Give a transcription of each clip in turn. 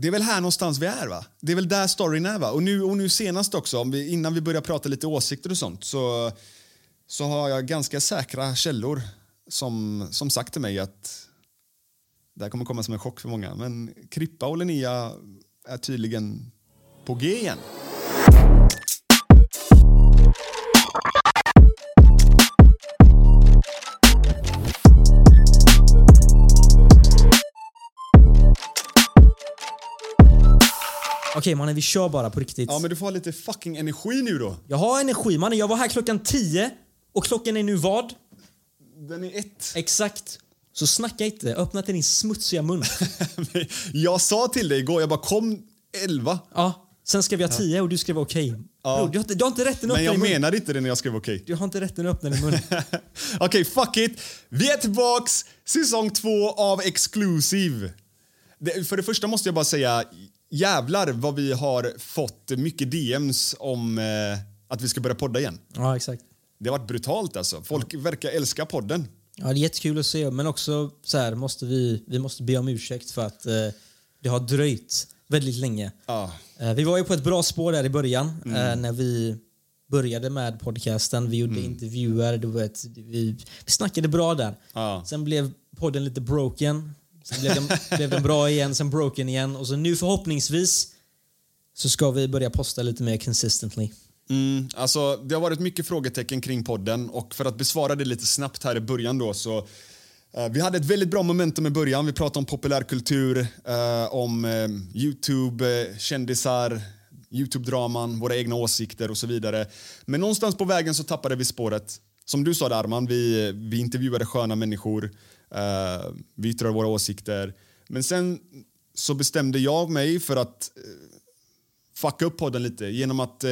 Det är väl här någonstans vi är va? Det är väl där storyn är va? Och nu, och nu senast också, om vi, innan vi börjar prata lite åsikter och sånt så, så har jag ganska säkra källor som, som sagt till mig att det här kommer komma som en chock för många, men Krippa och Linnea är tydligen på G igen. Okej mannen, vi kör bara på riktigt. Ja, men du får ha lite fucking energi nu då. Jag har energi mannen. Jag var här klockan 10 och klockan är nu vad? Den är ett. Exakt. Så snacka inte. Öppna till din smutsiga mun. jag sa till dig igår, jag bara kom elva. Ja. Sen skrev jag 10 och du skrev okej. Ja. Bror, Du, har inte- du har inte rätten att Men öppna jag din mun. menade inte det när jag skrev okej. Du har inte rätten att öppna din mun. Okej, fuck it. Vi är tillbaks. Säsong två av Exclusive. Det, för det första måste jag bara säga, jävlar vad vi har fått mycket DMs om eh, att vi ska börja podda igen. ja, exakt. Det har varit brutalt alltså. Folk verkar älska podden. Ja, det är jättekul att se. Men också så här, måste vi, vi måste be om ursäkt för att eh, det har dröjt väldigt länge. Ja. Eh, vi var ju på ett bra spår där i början Mm. eh, när vi började med podcasten. Vi gjorde Mm. intervjuer, du vet, vi, vi snackade bra där. Ja. Sen blev podden lite broken. Sen blev den, blev den bra igen, sen broken igen. Och så nu förhoppningsvis så ska vi börja posta lite mer consistently. Mm, alltså, det har varit mycket frågetecken kring podden och för att besvara det lite snabbt här i början då så eh, vi hade ett väldigt bra momentum i början. Vi pratade om populärkultur, eh, om eh, Youtube, eh, kändisar, Youtube-draman, våra egna åsikter och så vidare. Men någonstans på vägen så tappade vi spåret. Som du sa där, Arman, vi, eh, vi intervjuade sköna människor, Uh, vi yttrar våra åsikter. Men sen så bestämde jag mig för att uh, fucka upp podden lite genom att uh,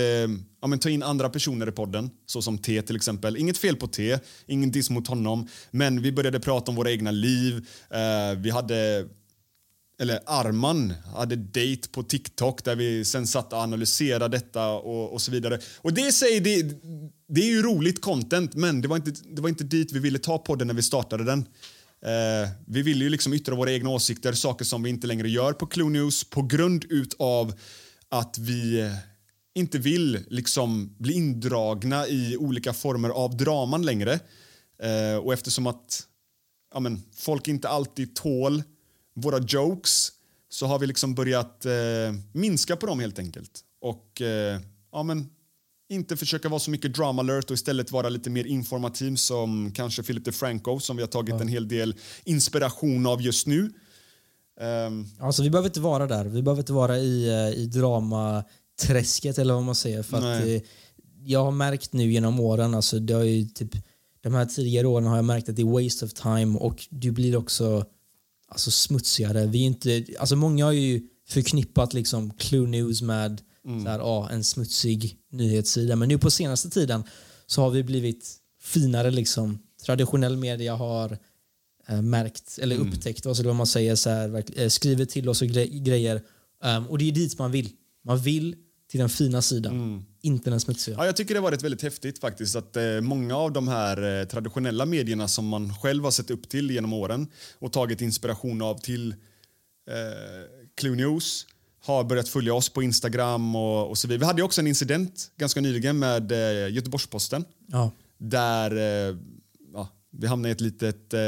ja, men ta in andra personer i podden, såsom T till exempel. Inget fel på T, ingen diss mot honom, men vi började prata om våra egna liv. Uh, vi hade, eller Arman hade date på TikTok där vi sen satt och analyserade detta och, och så vidare. Och det säger det, det är ju roligt content, men det var, inte, det var inte dit vi ville ta podden när vi startade den. Eh, vi vill ju liksom yttra våra egna åsikter, saker som vi inte längre gör på Clue News på grund utav att vi eh, inte vill liksom bli indragna i olika former av draman längre. Eh, och eftersom att ja, men, folk inte alltid tål våra jokes så har vi liksom börjat eh, minska på dem helt enkelt. Och eh, ja, men, inte försöka vara så mycket drama alert och istället vara lite mer informativ som kanske Philip DeFranco som vi har tagit en hel del inspiration av just nu. Ehm, Alltså, vi behöver inte vara där. Vi behöver inte vara i, eh, i dramaträsket eller vad man säger. För eh, jag har märkt nu genom åren, alltså, det har ju typ, de här tidigare åren har jag märkt att det är waste of time och du blir också alltså, smutsigare. Vi är inte, alltså, många har ju förknippat liksom, Clue News med så här, ah, en smutsig nyhetssida. Men nu på senaste tiden så har vi blivit finare. Liksom. Traditionell media har eh, märkt eller upptäckt alltså vad man säger så här, eh, skriver till oss och gre- grejer. Um, och det är dit man vill. Man vill till den fina sidan, inte den smutsiga. Ja, jag tycker det har varit väldigt häftigt faktiskt att eh, många av de här eh, traditionella medierna som man själv har sett upp till genom åren och tagit inspiration av till eh, Clue News har börjat följa oss på Instagram och, och så vidare. Vi hade ju också en incident ganska nyligen med eh, Göteborgs-Posten Ja. där eh, ja, vi hamnade i ett litet eh,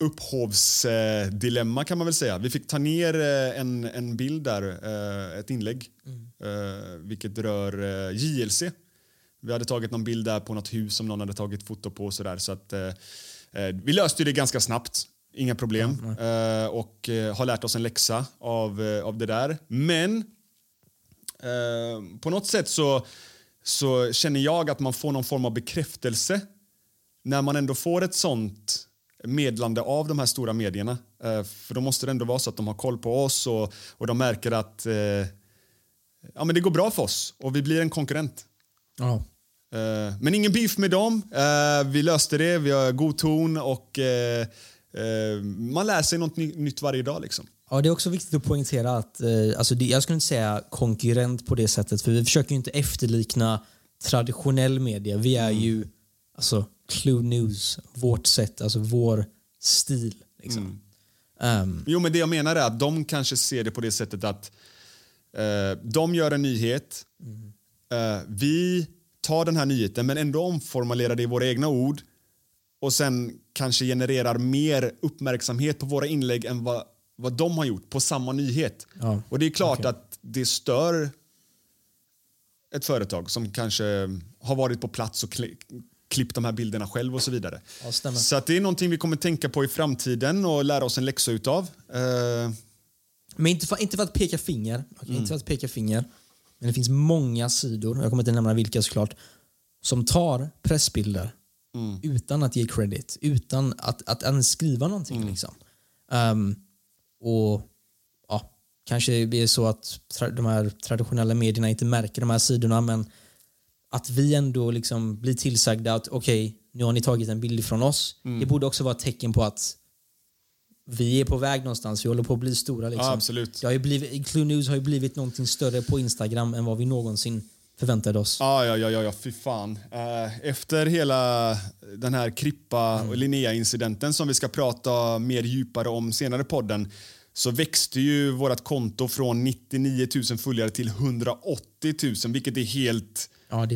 upphovsdilemma kan man väl säga. Vi fick ta ner eh, en, en bild där, eh, ett inlägg, eh, vilket rör JLC. Vi hade tagit någon bild där på något hus som någon hade tagit foto på och sådär. Så att, vi löste det ganska snabbt, inga problem. Eh, och eh, har lärt oss en läxa av, eh, av det där. Men eh, på något sätt så, så känner jag att man får någon form av bekräftelse när man ändå får ett sånt medlande av de här stora medierna. Eh, för då måste det ändå vara så att de har koll på oss och, och de märker att ja, men det går bra för oss och vi blir en konkurrent. Ja. Men ingen beef med dem. Vi löste det, vi har god ton och man lär sig något ny- nytt varje dag. Liksom. Ja, det är också viktigt att poängtera att eh, alltså det, jag skulle inte säga konkurrent på det sättet för vi försöker ju inte efterlikna traditionell media. Vi är ju alltså Clue News, vårt sätt, alltså vår stil. Liksom. Ehm, Jo, men det jag menar är att de kanske ser det på det sättet att eh, de gör en nyhet. Eh, vi tar den här nyheten men ändå omformulerar det i våra egna ord och sen kanske genererar mer uppmärksamhet på våra inlägg än vad, vad de har gjort på samma nyhet. Ja, Och det är klart okej. att det stör ett företag som kanske har varit på plats och kli- klippt de här bilderna själv och så vidare. Ja, så det är någonting vi kommer tänka på i framtiden och lära oss en läxa utav. Eh, Men inte för, inte för att peka finger. okej, Inte för att peka finger. Men det finns många sidor, jag kommer inte nämna vilka såklart, som tar pressbilder utan att ge credit. Utan att, att ens skriva någonting. Liksom. Ehm, och ja, Kanske det är så att de här traditionella medierna inte märker de här sidorna men att vi ändå liksom blir tillsagda att okej, nu har ni tagit en bild från oss. Det borde också vara ett tecken på att vi är på väg någonstans, vi håller på att bli stora. Liksom. Ja, absolut. Det har ju blivit, Clue News har ju blivit någonting större på Instagram än vad vi någonsin förväntade oss. Ja, ja, ja, ja, ja fy fan. Eh, Efter hela den här Krippa och Linnea-incidenten som vi ska prata mer djupare om senare i podden så växte ju vårt konto från 99 000 följare till 180 000 vilket är helt Ja,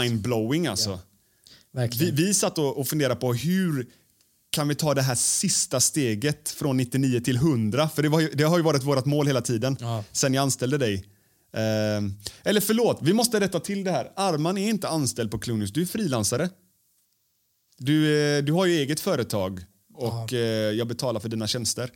mindblowing alltså. Vi, Verkligen. vi satt och, och funderade på hur kan vi ta det här sista steget från 99 till 100? För det, var det har ju varit vårt mål hela tiden Ja. sen jag anställde dig. Ehm, eller förlåt, vi måste rätta till det här. Arman är inte anställd på Clunius, du är frilansare. Du, eh, du har ju eget företag och eh, jag betalar för dina tjänster.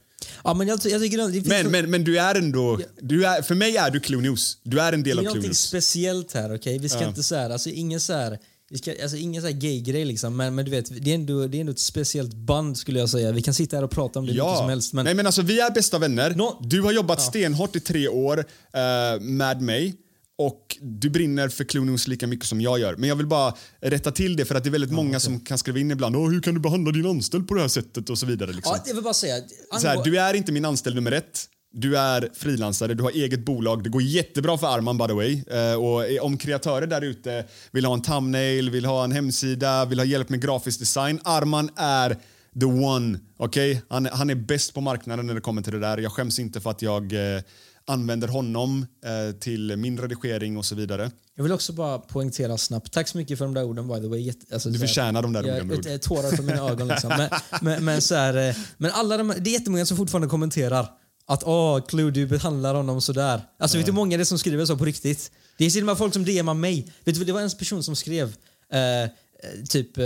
Ja, men jag, jag tycker det finns Men, men, men du är ändå... Du är, för mig är du Clunius. Du är en del det av är någonting Clunius. speciellt här, okej? Vi ska inte så här, alltså ingen så här, vi ska, alltså ingen så här gay-grej liksom, men, men du vet, det är, ändå, det är ändå ett speciellt band skulle jag säga. Vi kan sitta här och prata om det mycket som helst, men Nej, men alltså, vi är bästa vänner. Nå- Du har jobbat stenhårt i tre år eh, med mig och du brinner för Clunius lika mycket som jag gör. Men jag vill bara rätta till det för att det är väldigt många som kan skriva in ibland Åh, hur kan du behandla din anställd på det här sättet och så vidare. Liksom. ja, jag vill bara säga, så här, angå- du är inte min anställd nummer ett. Du är frilansare, du har eget bolag. Det går jättebra för Arman by the way. Eh, och om kreatörer där ute vill ha en thumbnail, vill ha en hemsida, vill ha hjälp med grafisk design. Arman är the one. Okay? Han, han är bäst på marknaden när det kommer till det där. Jag skäms inte för att jag eh, använder honom eh, till min redigering och så vidare. Jag vill också bara poängtera snabbt. Tack så mycket för de där orden by the way. Jätte, alltså, Du förtjänar de där jag, orden, Tårar från mina ögon liksom. Men, men, men, så här, eh, men alla de, det är jättemånga som fortfarande kommenterar att åh, Clue, du behandlar honom sådär. Alltså vet du hur många det är som skriver så på riktigt? Det är till och med folk som DMar mig. Vet du, det var en person som skrev eh, eh, typ eh,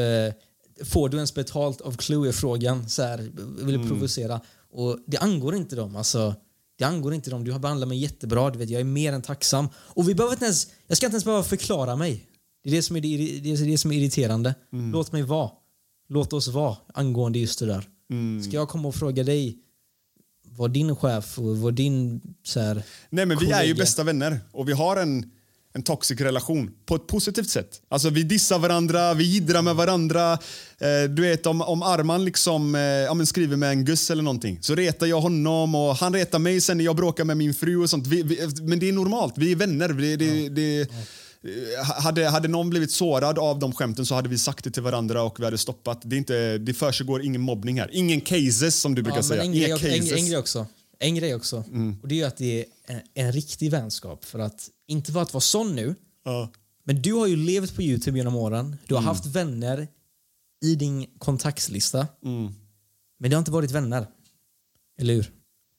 Får du ens betalt av Clue är frågan. Så här, vill Mm. provocera. Och det angår inte dem. Alltså, det angår inte dem. Du har behandlat mig jättebra. Du vet, jag är mer än tacksam. Och vi behöver inte ens, jag ska inte ens behöva förklara mig. Det är det som är, det, det, är det som är irriterande. Mm. Låt mig vara. Låt oss vara angående just det där. Mm. Ska jag komma och fråga dig vad din chef och vad din så här, Nej, men vi är ju kollega- bästa vänner och vi har en, en toxic relation på ett positivt sätt. Alltså vi dissar varandra, vi jiddrar med varandra. Eh, du vet om, om Arman liksom, eh, ja, skriver med en guss eller någonting så retar jag honom och han retar mig sen när jag bråkar med min fru och sånt. Vi, vi, men det är normalt, vi är vänner. Det, det, det, eh, hade, hade någon blivit sårad av de skämten så hade vi sagt det till varandra och vi hade stoppat. Det, är inte, det försiggår ingen mobbning här. Ingen cases som du brukar Ja, säga. men en, grej, en, cases. en grej också. En grej också. Och det är att det är en, en riktig vänskap. För att, inte för att vara sån nu, Ja. men du har ju levt på Youtube genom åren. Du har haft vänner i din kontaktslista. Men det har inte varit vänner. Eller hur?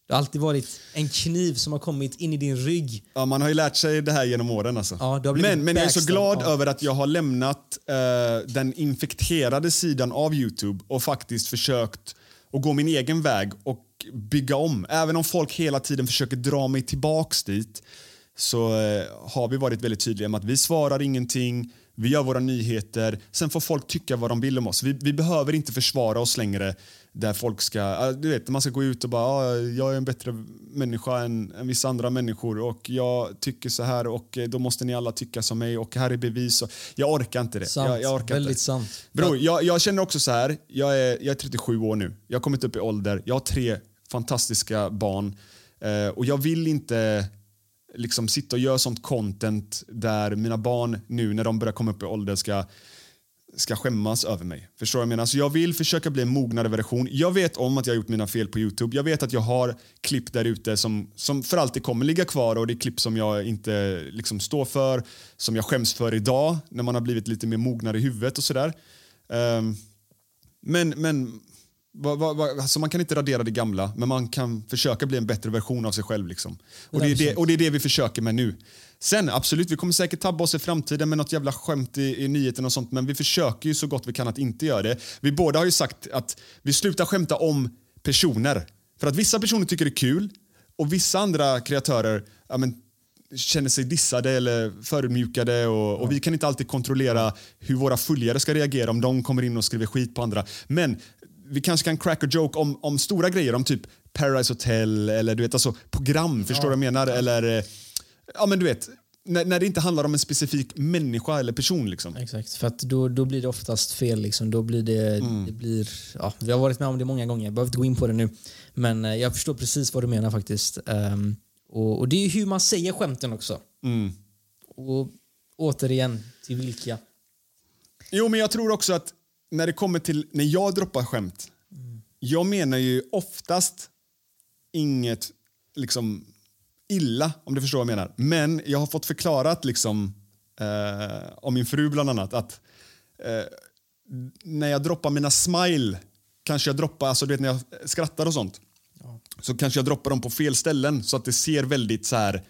Det har alltid varit en kniv som har kommit in i din rygg. Ja, man har ju lärt sig det här genom åren. Alltså. Ja, men, men jag är så glad ja. över att jag har lämnat eh, den infekterade sidan av Youtube och faktiskt försökt att gå min egen väg och bygga om. Även om folk hela tiden försöker dra mig tillbaks dit så eh, har vi varit väldigt tydliga med att vi svarar ingenting, vi gör våra nyheter, sen får folk tycka vad de vill om oss. Vi, vi behöver inte försvara oss längre där folk ska, du vet, man ska gå ut och bara ja, jag är en bättre människa än, än vissa andra människor och jag tycker så här och eh, då måste ni alla tycka som mig och här är bevis. Och, jag orkar inte det. Sant. Jag, jag orkar Väldigt inte. sant. Bror, jag, jag känner också så här, jag är, jag är 37 år nu, jag har kommit upp i ålder, jag har tre fantastiska barn eh, och jag vill inte liksom sitta och göra sånt content där mina barn nu när de börjar komma upp i ålder ska ska skämmas över mig. Förstår jag menar? Så jag vill försöka bli en mognare version. Jag vet om att jag har gjort mina fel på Youtube. Jag vet att jag har klipp där ute som, som för alltid kommer ligga kvar och det är klipp som jag inte liksom står för, som jag skäms för idag när man har blivit lite mer mognare i huvudet och sådär. Ehm, men, men va, va, va, alltså man kan inte radera det gamla, men man kan försöka bli en bättre version av sig själv. Liksom. Och, det är det, och det är det vi försöker med nu. Sen absolut, vi kommer säkert tabba oss i framtiden med något jävla skämt i, i nyheten och sånt, men vi försöker ju så gott vi kan att inte göra det. Vi båda har ju sagt att vi slutar skämta om personer. För att vissa personer tycker det är kul och vissa andra kreatörer ja, men, känner sig dissade eller förödmjukade och, och vi kan inte alltid kontrollera hur våra följare ska reagera om de kommer in och skriver skit på andra. Men vi kanske kan crack a joke om, om stora grejer, om typ Paradise Hotel eller du vet, alltså program, förstår du vad jag menar? Eller, eh, ja men du vet, när, när det inte handlar om en specifik människa eller person liksom. Exakt, för att då, då blir det oftast fel. Liksom. Då blir det, Mm. det blir, ja, vi har varit med om det många gånger, jag behöver inte gå in på det nu. Men eh, jag förstår precis vad du menar faktiskt. Ehm, och, och det är ju hur man säger skämten också. Mm. Och återigen, till vilka? Jo, men jag tror också att när det kommer till när jag droppar skämt. Jag menar ju oftast inget liksom illa, om du förstår vad jag menar. Men jag har fått förklarat liksom eh, om min fru bland annat att eh, när jag droppar mina smile kanske jag droppar, alltså du vet när jag skrattar och sånt. Så kanske jag droppar dem på fel ställen så att det ser väldigt så här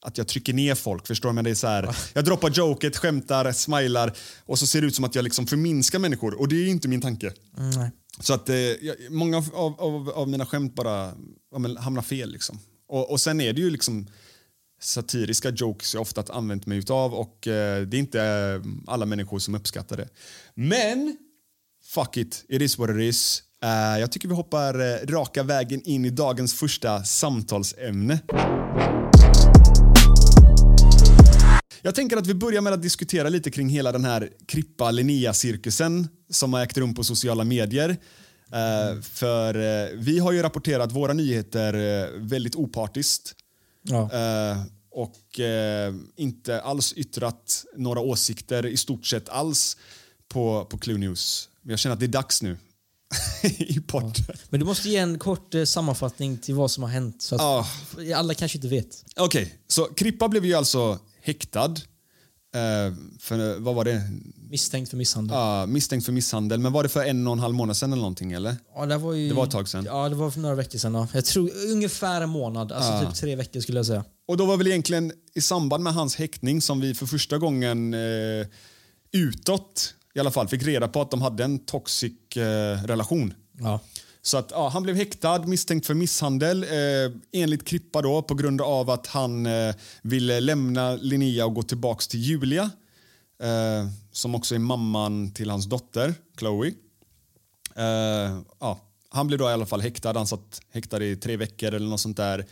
att jag trycker ner folk. Förstår du? Men det är så här, jag droppar joket, skämtar, smilar och så ser det ut som att jag liksom förminskar människor. Och det är inte min tanke. Nej. Så att eh, jag, många av, av, av, mina skämt bara ja, hamnar fel. Liksom. Och, och sen är det ju liksom satiriska jokes jag ofta använt mig utav och eh, det är inte eh, alla människor som uppskattar det. Men fuck it, it is what it is. Eh, jag tycker vi hoppar eh, raka vägen in i dagens första samtalsämne. Jag tänker att vi börjar med att diskutera lite kring hela den här Krippa Linnea-cirkusen som har ägt rum på sociala medier. Eh, för eh, vi har ju rapporterat våra nyheter eh, väldigt opartiskt Ja. och inte alls yttrat några åsikter i stort sett alls på, på Clue News. Men Jag känner att det är dags nu i podden. Men du måste ge en kort sammanfattning till vad som har hänt. Så att Ja. Alla kanske inte vet. Okej, så Krippa blev ju alltså häktad. Eh, för, vad var det? Misstänkt för misshandel. Ja, misstänkt för misshandel. Men var det för en och en halv månad sedan eller någonting? Eller? Ja, det, var ju, Det var ett tag sedan. Ja, det var för några veckor sedan. Ja. Jag tror ungefär en månad. Alltså typ tre veckor skulle jag säga. Och då var väl egentligen i samband med hans häktning som vi för första gången eh, utåt i alla fall fick reda på att de hade en toxic eh, relation. Ja. Så att ja, han blev häktad misstänkt för misshandel eh, enligt Krippa då på grund av att han eh, ville lämna Linnea och gå tillbaka till Julia eh, som också är mamman till hans dotter Chloe. Eh, ja, han blev då i alla fall häktad. Han satt häktad i tre veckor eller något sånt där.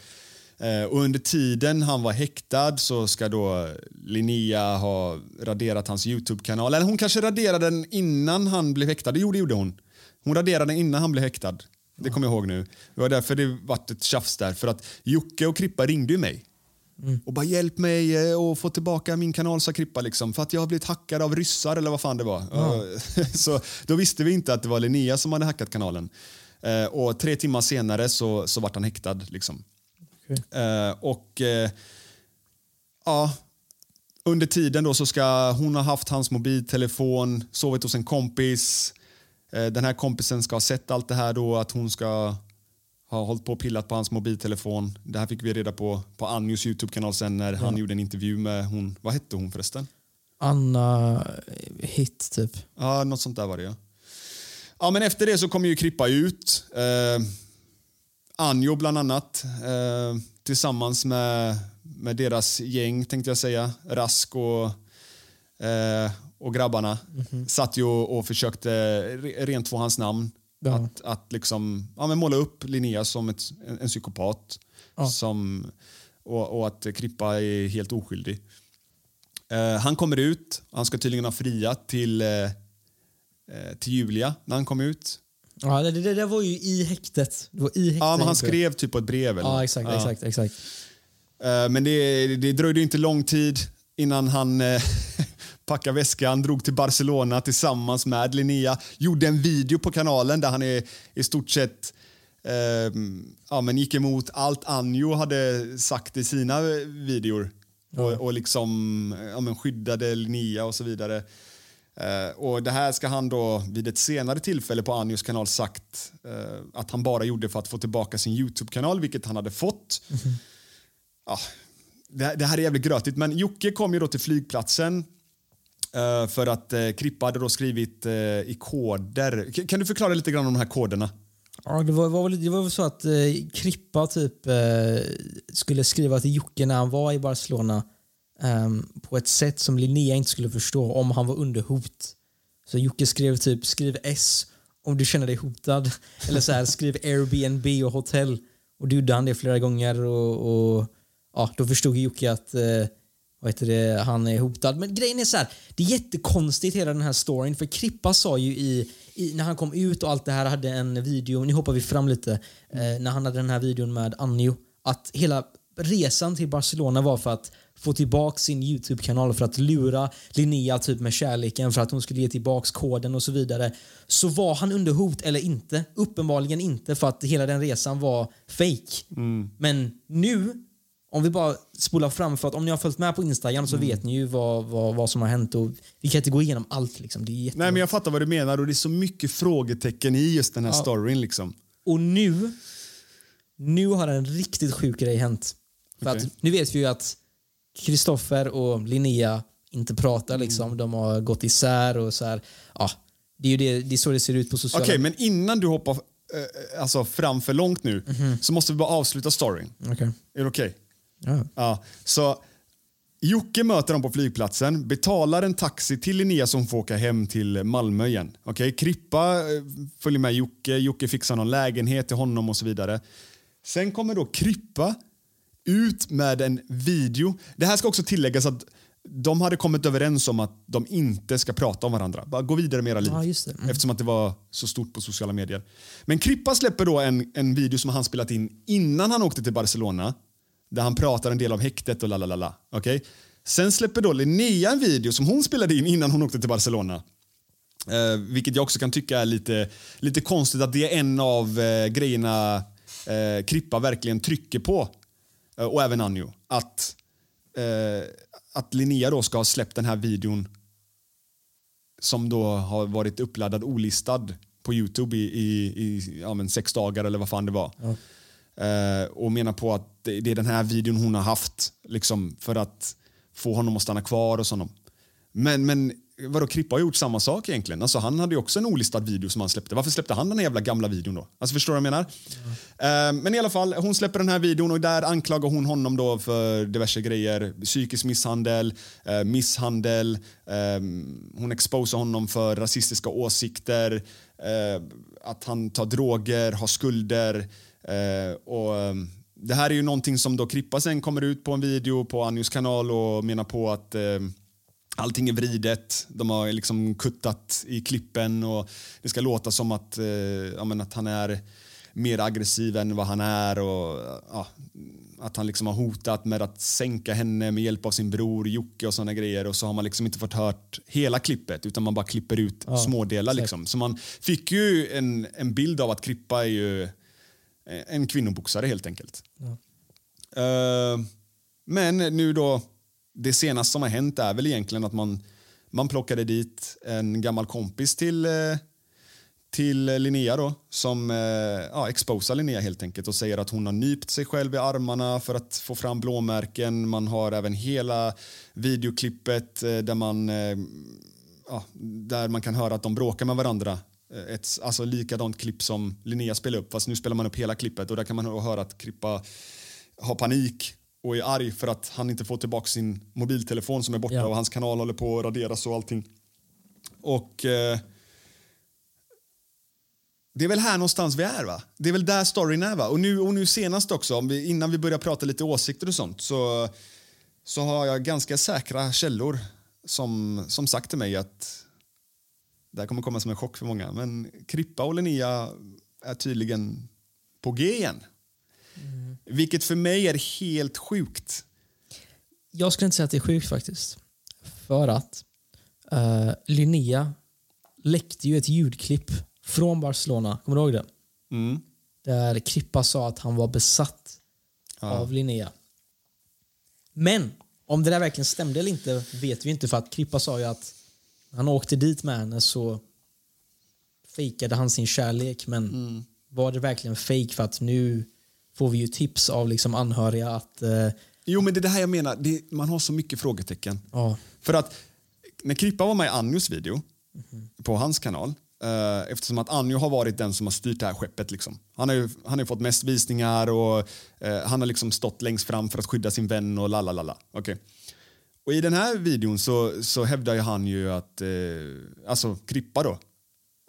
Eh, och under tiden han var häktad så ska då Linnea ha raderat hans Youtube-kanal. Eller hon kanske raderade den innan han blev häktad. Jo, det gjorde hon. Hon raderade den innan han blev häktad. Det kommer jag ihåg nu. Det var därför det vart ett tjafs där. För att Jocke och Krippa ringde ju mig. Och bara hjälp mig eh, att få tillbaka min kanal, sa Krippa. Liksom, för att jag har blivit hackad av ryssar eller vad fan det var. så då visste vi inte att det var Linnea som hade hackat kanalen. Eh, och tre timmar senare så, så vart han häktad. Liksom. Eh, och eh, ja, under tiden då så ska hon ha haft hans mobiltelefon, sovit hos en kompis, Eh, den här kompisen ska ha sett allt det här då, att hon ska ha hållit på och pillat på hans mobiltelefon. Det här fick vi reda på på Anjos Youtube-kanal sen när han gjorde en intervju med hon, vad hette hon förresten? Anna Hit, typ. Ja, något sånt där var det ja. Ja, men efter det så kom ju Krippa ut. Eh, Anjo bland annat. Eh, tillsammans med, med deras gäng, tänkte jag säga. Rask och, eh, och grabbarna. Mhm. Satt ju och, försökte re- rent få hans namn. Ja. Att, att liksom, ja, men måla upp Linnea som ett, en, en psykopat. Som, och, och att Krippa är helt oskyldig. Eh, han kommer ut. Han ska tydligen ha friat till, eh, eh, till Julia när han kom ut. Ja, det, det, det var ju i häktet. Det var i häktet. Ja, men han skrev typ på ett brev. Eller Ja, exakt, exakt, exakt. Eh, Men det, det dröjde inte lång tid innan han eh, packade väskan, drog till Barcelona tillsammans med Linnea. Gjorde en video på kanalen där han är i stort sett eh, ja, men gick emot allt Anjo hade sagt i sina videor. Och, och liksom ja, men skyddade Linnea och så vidare. Eh, och Det här ska han då vid ett senare tillfälle på Anjos kanal sagt eh, att han bara gjorde för att få tillbaka sin Youtube-kanal, vilket han hade fått. Ja, det, här- det här är jävligt grötigt, men Jocke kom ju då till flygplatsen Eh, för att eh, Krippa hade då skrivit eh, i koder. K- kan du förklara lite grann om de här koderna? Ja, det var, var väl, det var väl så att eh, Krippa typ eh, skulle skriva till Jocke när han var i Barcelona eh, på ett sätt som Linnea inte skulle förstå om han var under hot. Så Jocke skrev typ skriv S om du känner dig hotad. Eller så här, skriv Airbnb och hotell. Och då gjorde han det flera gånger och, och ja, då förstod Jocke att eh, vad heter det, han är hotad. Men grejen är så här, det är jättekonstigt hela den här storyn för Krippa sa ju i, i när han kom ut och allt det här hade en video, nu hoppar vi fram lite, eh, när han hade den här videon med Anjo, att hela resan till Barcelona var för att få tillbaka sin Youtube-kanal för att lura Linnea typ med kärleken för att hon skulle ge tillbaks koden och så vidare. Så var han under hot eller inte? Uppenbarligen inte för att hela den resan var fake. Men nu om vi bara spolar fram, för att om ni har följt med på Instagram så vet ni ju vad, vad, vad som har hänt och vi kan inte gå igenom allt. Liksom. Det är Nej, men jag fattar vad du menar och det är så mycket frågetecken i just den här storyn. Liksom. Och nu, nu har en riktigt sjuk grej hänt. För Okej. att nu vet vi ju att Kristoffer och Linnea inte pratar. Mm. Liksom. De har gått isär och så här. Ja, det är ju det, det är så det ser ut på sociala Okej, men innan du hoppar eh, alltså, fram för långt nu så måste vi bara avsluta storyn. Okej. Är det okej? Ja. Ja, så Jocke möter dem på flygplatsen, betalar en taxi till Linnea som får åka hem till Malmö igen. Okej, Krippa eh, följer med Jocke, Jocke fixar någon lägenhet till honom och så vidare. Sen kommer då Krippa ut med en video. Det här ska också tilläggas att de hade kommit överens om att de inte ska prata om varandra. Bara gå vidare med era liv. Ja. Mm. Eftersom att det var så stort på sociala medier. Men Krippa släpper då en, en video som han spelat in innan han åkte till Barcelona. Där han pratar en del om häktet och la la la la. Sen släpper då Linnea en video som hon spelade in innan hon åkte till Barcelona. Eh, vilket jag också kan tycka är lite, lite konstigt att det är en av eh, grejerna eh, Krippa verkligen trycker på. Eh, och även Anjo. Att, eh, att Linnea då ska ha släppt den här videon som då har varit uppladdad olistad på Youtube i, i, i ja, men sex dagar eller vad fan det var. Ja. Eh, och menar på att det, är den här videon hon har haft liksom, för att få honom att stanna kvar hos honom. Men, men vadå, Krippa har gjort samma sak egentligen. Alltså, han hade ju också en olistad video som han släppte. Varför släppte han den här jävla gamla videon då? Alltså, förstår du vad jag menar? Eh, men i alla fall, hon släpper den här videon och där anklagar hon honom då för diverse grejer. Psykisk misshandel, eh, misshandel, eh, hon exposar honom för rasistiska åsikter, eh, att han tar droger, har skulder. Eh, och, eh, det här är ju någonting som då Krippa sen kommer ut på en video på Anjos kanal och menar på att eh, allting är vridet. De har liksom kuttat i klippen och det ska låta som att, eh, ja, men att han är mer aggressiv än vad han är och ja, att han liksom har hotat med att sänka henne med hjälp av sin bror Jocke och såna grejer och så har man liksom inte fått hört hela klippet utan man bara klipper ut smådelar liksom. Så man fick ju en, en bild av att Krippa är ju en kvinnoboxare helt enkelt. Eh, men nu då, det senaste som har hänt är väl egentligen att man, man plockade dit en gammal kompis till, eh, till Linnea då, som eh, ja, exposar Linnea helt enkelt och säger att hon har nypt sig själv i armarna för att få fram blåmärken. Man har även hela videoklippet eh, där man eh, ja, där man kan höra att de bråkar med varandra. Eh, Ett alltså likadant klipp som Linnea spelade upp fast nu spelar man upp hela klippet och där kan man höra att Krippa har panik och är arg för att han inte får tillbaka sin mobiltelefon som är borta Ja. och hans kanal håller på att raderas och allting. Och eh, det är väl här någonstans vi är va? Det är väl där storyn är va? Och nu, och nu senast också, om vi, innan vi börjar prata lite åsikter och sånt så, så har jag ganska säkra källor som, som sagt till mig att det här kommer komma som en chock för många, men Krippa och Linnea är tydligen på G igen. Vilket för mig är helt sjukt. Jag skulle inte säga att det är sjukt faktiskt. För att uh, Linnea läckte ju ett ljudklipp från Barcelona. Kommer du ihåg det? Mm. Där Krippa sa att han var besatt av Linnea. Men om det där verkligen stämde eller inte vet vi inte för att Krippa sa ju att han åkte dit med henne så fejkade han sin kärlek men var det verkligen fake för att nu får vi ju tips av liksom anhöriga att eh, Jo, men det är det här jag menar. Det, man har så mycket frågetecken. ja, För att när Krippa var med i Anjos video på hans kanal eh, eftersom att Anjo har varit den som har styrt det här skeppet. Liksom. Han har ju han har fått mest visningar och eh, han har liksom stått längst fram för att skydda sin vän och lalalala. Okay. Och i den här videon så, så hävdar ju han ju att, eh, alltså Krippa då,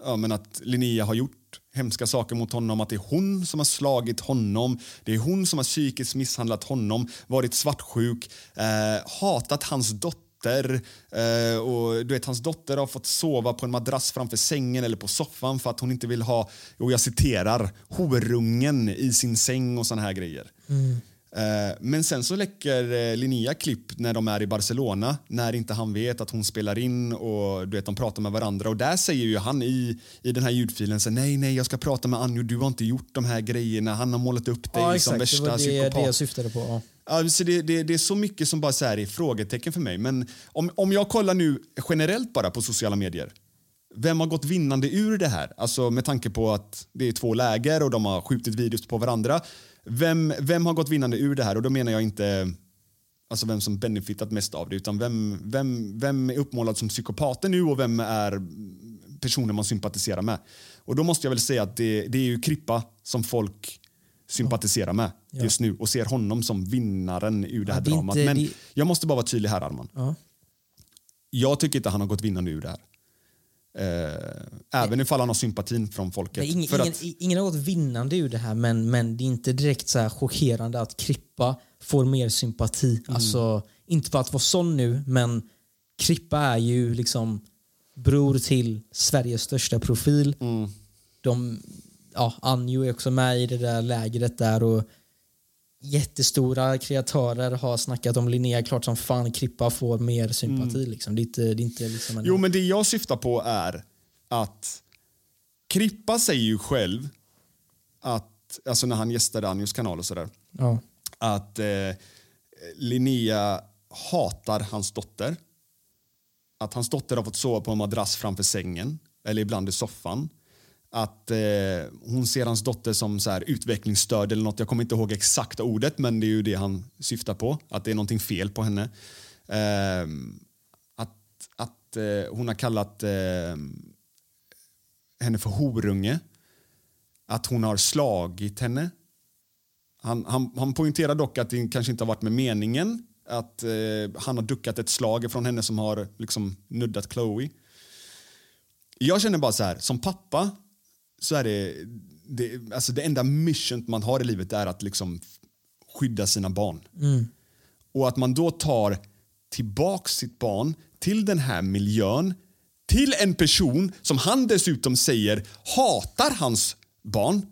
ja, men att Linnea har gjort hemska saker mot honom, att det är hon som har slagit honom, det är hon som har psykiskt misshandlat honom, varit svartsjuk, eh, hatat hans dotter eh, och du vet, hans dotter har fått sova på en madrass framför sängen eller på soffan för att hon inte vill ha, och jag citerar, horungen i sin säng och såna här grejer. Mm. Men sen så läcker eh, Linnea klipp när de är i Barcelona när inte han vet att hon spelar in och du vet, de pratar med varandra. Och där säger ju han i, i den här ljudfilen så nej, nej, jag ska prata med Anjo, du har inte gjort de här grejerna. Han har målat upp dig ja som exakt, det värsta var det, psykopat. det jag syftade på. Ja. Ja, så det, det, det är så mycket som bara så här är frågetecken för mig. Men om, om jag kollar nu generellt bara på sociala medier. Vem har gått vinnande ur det här? Alltså med tanke på att det är två läger och de har skjutit videos på varandra. Vem, vem har gått vinnande ur det här? Och då menar jag inte alltså vem som benefitat mest av det utan vem, vem, vem är uppmålad som psykopaten nu och vem är personen man sympatiserar med. Och då måste jag väl säga att det, det är ju Krippa som folk sympatiserar med just nu och ser honom som vinnaren ur det här det är dramat. inte- Men det- jag måste bara vara tydlig här Arman. Ja. Jag tycker inte han har gått vinnande ur det här. Eh, även ifall han har sympatin från folket. Nej, ingen, att, ingen gått vinnande ur det här men, men det är inte direkt så chockerande att Krippa får mer sympati. Mm. Alltså, inte för att vara sån nu men Krippa är ju liksom bror till Sveriges största profil. Mm. De, ja, Anjo är också med i det där lägret där och jättestora kreatörer har snackat om Linnea klart som fan Krippa får mer sympati. Liksom. Det är inte, det är inte liksom en... Mm. jo, men det jag syftar på är att Krippa säger ju själv att, alltså när han gästade Anjos kanal och sådär, ja. att eh, Linnea hatar hans dotter. Att hans dotter har fått sova på en madrass framför sängen eller ibland i soffan. Att eh, hon ser hans dotter som så här, utvecklingsstörd eller något. Jag kommer inte ihåg exakta ordet men det är ju det han syftar på. Att det är någonting fel på henne. Eh, att att eh, hon har kallat eh, henne för horunge. Att hon har slagit henne. Han, han, han poängterar dock att det kanske inte har varit med meningen. Att eh, han har duckat ett slag från henne som har liksom nuddat Chloe. Jag känner bara så här, som pappa så är det, det, alltså det enda mission man har i livet är att liksom skydda sina barn. Och att man då tar tillbaks sitt barn till den här miljön till en person som han dessutom säger hatar hans barn.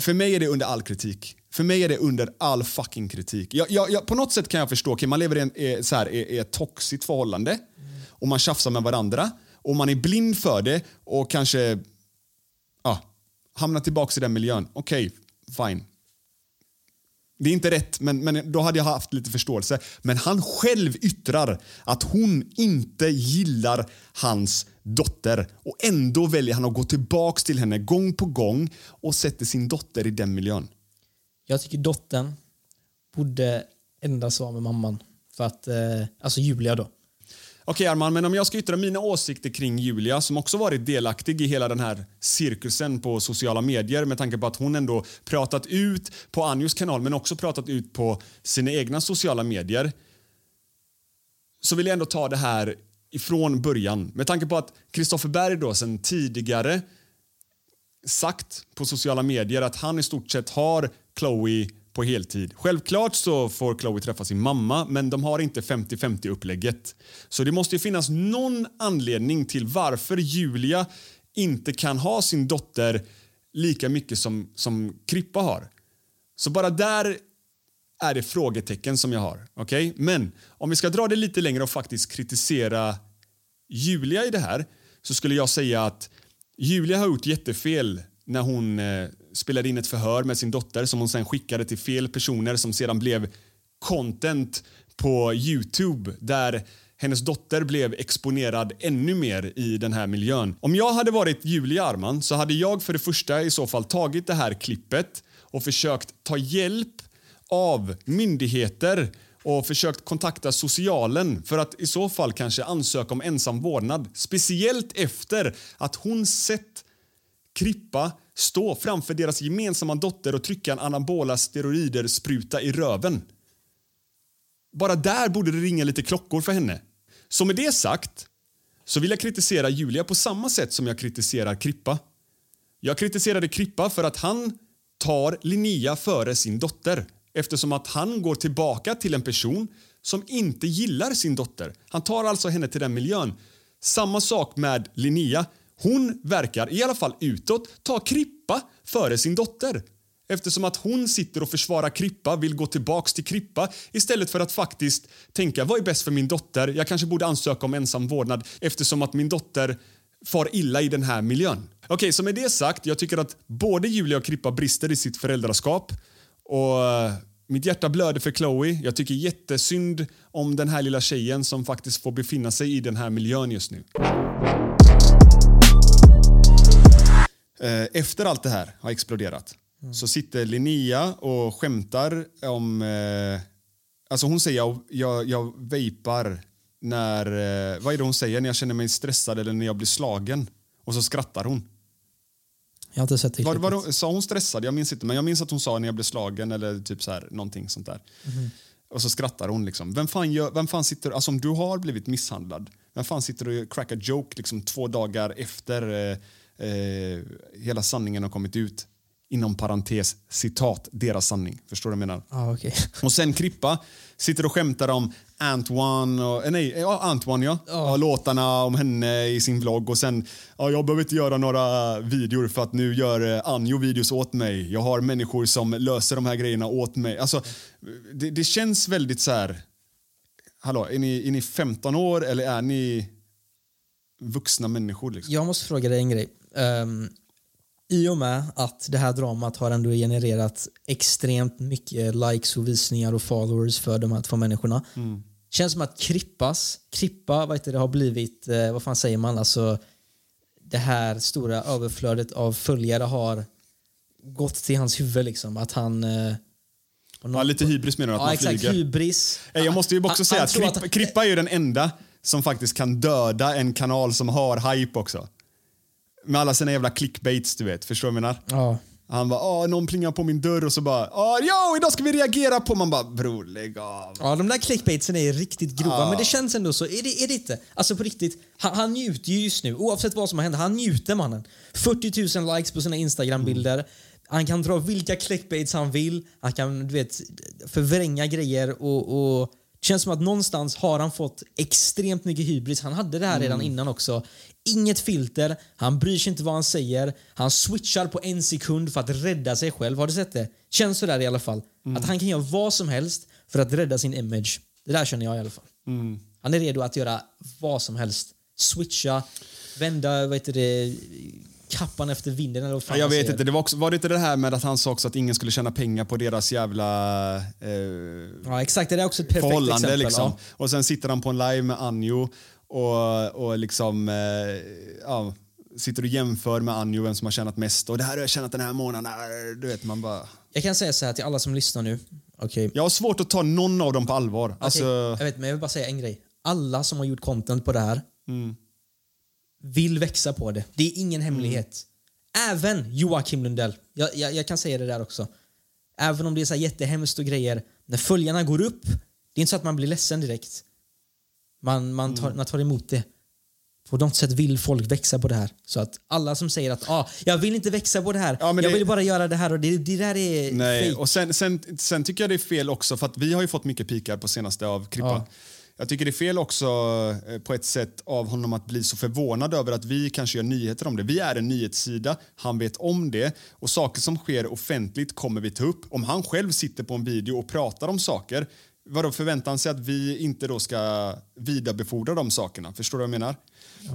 För mig är det under all kritik. För mig är det under all fucking kritik. Jag, jag, jag, på något sätt kan jag förstå, okay, man lever i, en, eh, så här, i, i ett toxiskt förhållande och man tjafsar med varandra och man är blind för det och kanske hamnar tillbaka i den miljön. Okej, fine. Det är inte rätt, men, men då hade jag haft lite förståelse. Men han själv yttrar att hon inte gillar hans dotter. Och ändå väljer han att gå tillbaks till henne gång på gång och sätter sin dotter i den miljön. Jag tycker dottern borde endast vara med mamman. För att, eh, alltså Julia då. Okej Arman, men om jag ska yttra mina åsikter kring Julia som också varit delaktig i hela den här cirkusen på sociala medier med tanke på att hon ändå pratat ut på Anjos kanal men också pratat ut på sina egna sociala medier. Så vill jag ändå ta det här ifrån början med tanke på att Kristoffer Berg då sen tidigare sagt på sociala medier att han i stort sett har Chloe på heltid. Självklart så får Chloe träffa sin mamma, men de har inte 50-50 upplägget. Så det måste ju finnas någon anledning till varför Julia inte kan ha sin dotter lika mycket som, som Krippa har. Så bara där är det frågetecken som jag har. Okay? Men om vi ska dra det lite längre och faktiskt kritisera Julia i det här så skulle jag säga att Julia har gjort jättefel när hon eh, spelade in ett förhör med sin dotter som hon sen skickade till fel personer som sedan blev content på Youtube där hennes dotter blev exponerad ännu mer i den här miljön. Om jag hade varit Julia Arman så hade jag för det första i så fall tagit det här klippet och försökt ta hjälp av myndigheter och försökt kontakta socialen för att i så fall kanske ansöka om ensam vårdnad. Speciellt efter att hon sett Krippa stå framför deras gemensamma dotter och trycka en anabola steroider-spruta i röven. Bara där borde det ringa lite klockor för henne. Så med det sagt så vill jag kritisera Julia på samma sätt som jag kritiserar Krippa. Jag kritiserade Krippa för att han tar Linnea före sin dotter eftersom att han går tillbaka till en person som inte gillar sin dotter. Han tar alltså henne till den miljön. Samma sak med Linnea. Hon verkar, i alla fall utåt, ta Krippa före sin dotter. Eftersom att hon sitter och försvarar Krippa, vill gå tillbaks till Krippa istället för att faktiskt tänka vad är bäst för min dotter? Jag kanske borde ansöka om ensam vårdnad eftersom att min dotter far illa i den här miljön. Okej, okay, så med det sagt, jag tycker att både Julia och Krippa brister i sitt föräldraskap. Och eh, mitt hjärta blöder för Chloe. Jag tycker jättesynd om den här lilla tjejen som faktiskt får befinna sig i den här miljön just nu. Eh, efter allt det här har exploderat mm. så sitter Linnea och skämtar om... Eh, alltså hon säger jag, jag, jag vejpar när... Eh, vad är det hon säger? När jag känner mig stressad eller när jag blir slagen. Och så skrattar hon. Jag har inte sett det var, var, Sa hon stressad? Jag minns inte. Men jag minns att hon sa när jag blev slagen eller typ så här, någonting sånt där. Mm. Och så skrattar hon liksom. Vem fan, gör, vem fan sitter... Alltså om du har blivit misshandlad, vem fan sitter och crackar joke liksom två dagar efter eh, eh, hela sanningen har kommit ut. Inom parentes, citat, deras sanning. Förstår du vad jag menar? Ah, okay. Och sen Krippa sitter och skämtar om Antoine, och, eh, nej, ja, Antoine ja. Oh. Och låtarna om henne i sin vlogg och sen, ja, jag behöver inte göra några videor för att nu gör eh, Anjo videos åt mig. Jag har människor som löser de här grejerna åt mig. Alltså, det, det känns väldigt så här, hallå, är ni, är ni 15 år eller är ni vuxna människor? Liksom? Jag måste fråga dig en grej. Um, I och med att det här dramat har ändå genererat extremt mycket likes och visningar och followers för de här två människorna. Mm. Känns som att Krippas, Krippa vad heter det, har blivit, eh, vad fan säger man, alltså det här stora överflödet av följare har gått till hans huvud liksom. Att han eh, Ja, lite hybris menar du? Att ja, man exakt, flyger? hybris. Jag måste ju också han, säga att, Kripp, att Krippa är ju den enda som faktiskt kan döda en kanal som har hype också. Med alla sina jävla clickbaits, du vet. Förstår du vad jag menar? Ja. Han bara, åh, någon plingar på min dörr och så bara, jo, idag ska vi reagera på... Man bara, bror, lägg av. Ja, de där clickbaitsen är riktigt grova, ja. men det känns ändå så. Är det, är det inte? Alltså på riktigt, han, han njuter ju just nu, oavsett vad som har hänt. Han njuter mannen. 40 000 likes på sina Instagram-bilder. Mm. Han kan dra vilka clickbaits han vill. Han kan, du vet, förvränga grejer och, och det känns som att någonstans har han fått extremt mycket hybris. Han hade det här redan mm. innan också. Inget filter, han bryr sig inte vad han säger. Han switchar på en sekund för att rädda sig själv. Har du sett det? Känns så där i alla fall. Mm. Att han kan göra vad som helst för att rädda sin image. Det där känner jag i alla fall. Mm. Han är redo att göra vad som helst. Switcha, vända vad heter det, kappan efter vinden eller vad fan Jag vet inte, det var, också, var det inte det här med att han sa också att ingen skulle tjäna pengar på deras jävla eh, Ja exakt, det är också ett perfekt förhållande exempel. liksom. Ja. Och sen sitter han på en live med Anjo och, och liksom eh, ja, sitter och jämför med Anjo vem som har tjänat mest och det här har jag tjänat den här månaden. Du vet, man bara... Jag kan säga så här till alla som lyssnar nu. Okej. Jag har svårt att ta någon av dem på allvar. Okej, Alltså, jag, vet, men jag vill bara säga en grej. Alla som har gjort content på det här vill växa på det. Det är ingen hemlighet. Även Joakim Lundell. Jag, jag, jag kan säga det där också. Även om det är så jättehemskt och grejer. När följarna går upp, det är inte så att man blir ledsen direkt. Man, man, tar, man tar emot det. På något sätt vill folk växa på det här. Så att alla som säger att ah, jag vill inte växa på det här, Ja, jag det- vill bara göra det här och det, det där är Nej, fake. och sen, sen, sen tycker jag det är fel också, för att vi har ju fått mycket pikar på senaste av Krippa. Ja. Jag tycker det är fel också eh, på ett sätt av honom att bli så förvånad över att vi kanske gör nyheter om det. Vi är en nyhetssida, han vet om det och saker som sker offentligt kommer vi ta upp. Om han själv sitter på en video och pratar om saker, vadå han sig att vi inte då ska vidarebefordra de sakerna? Förstår du vad jag menar?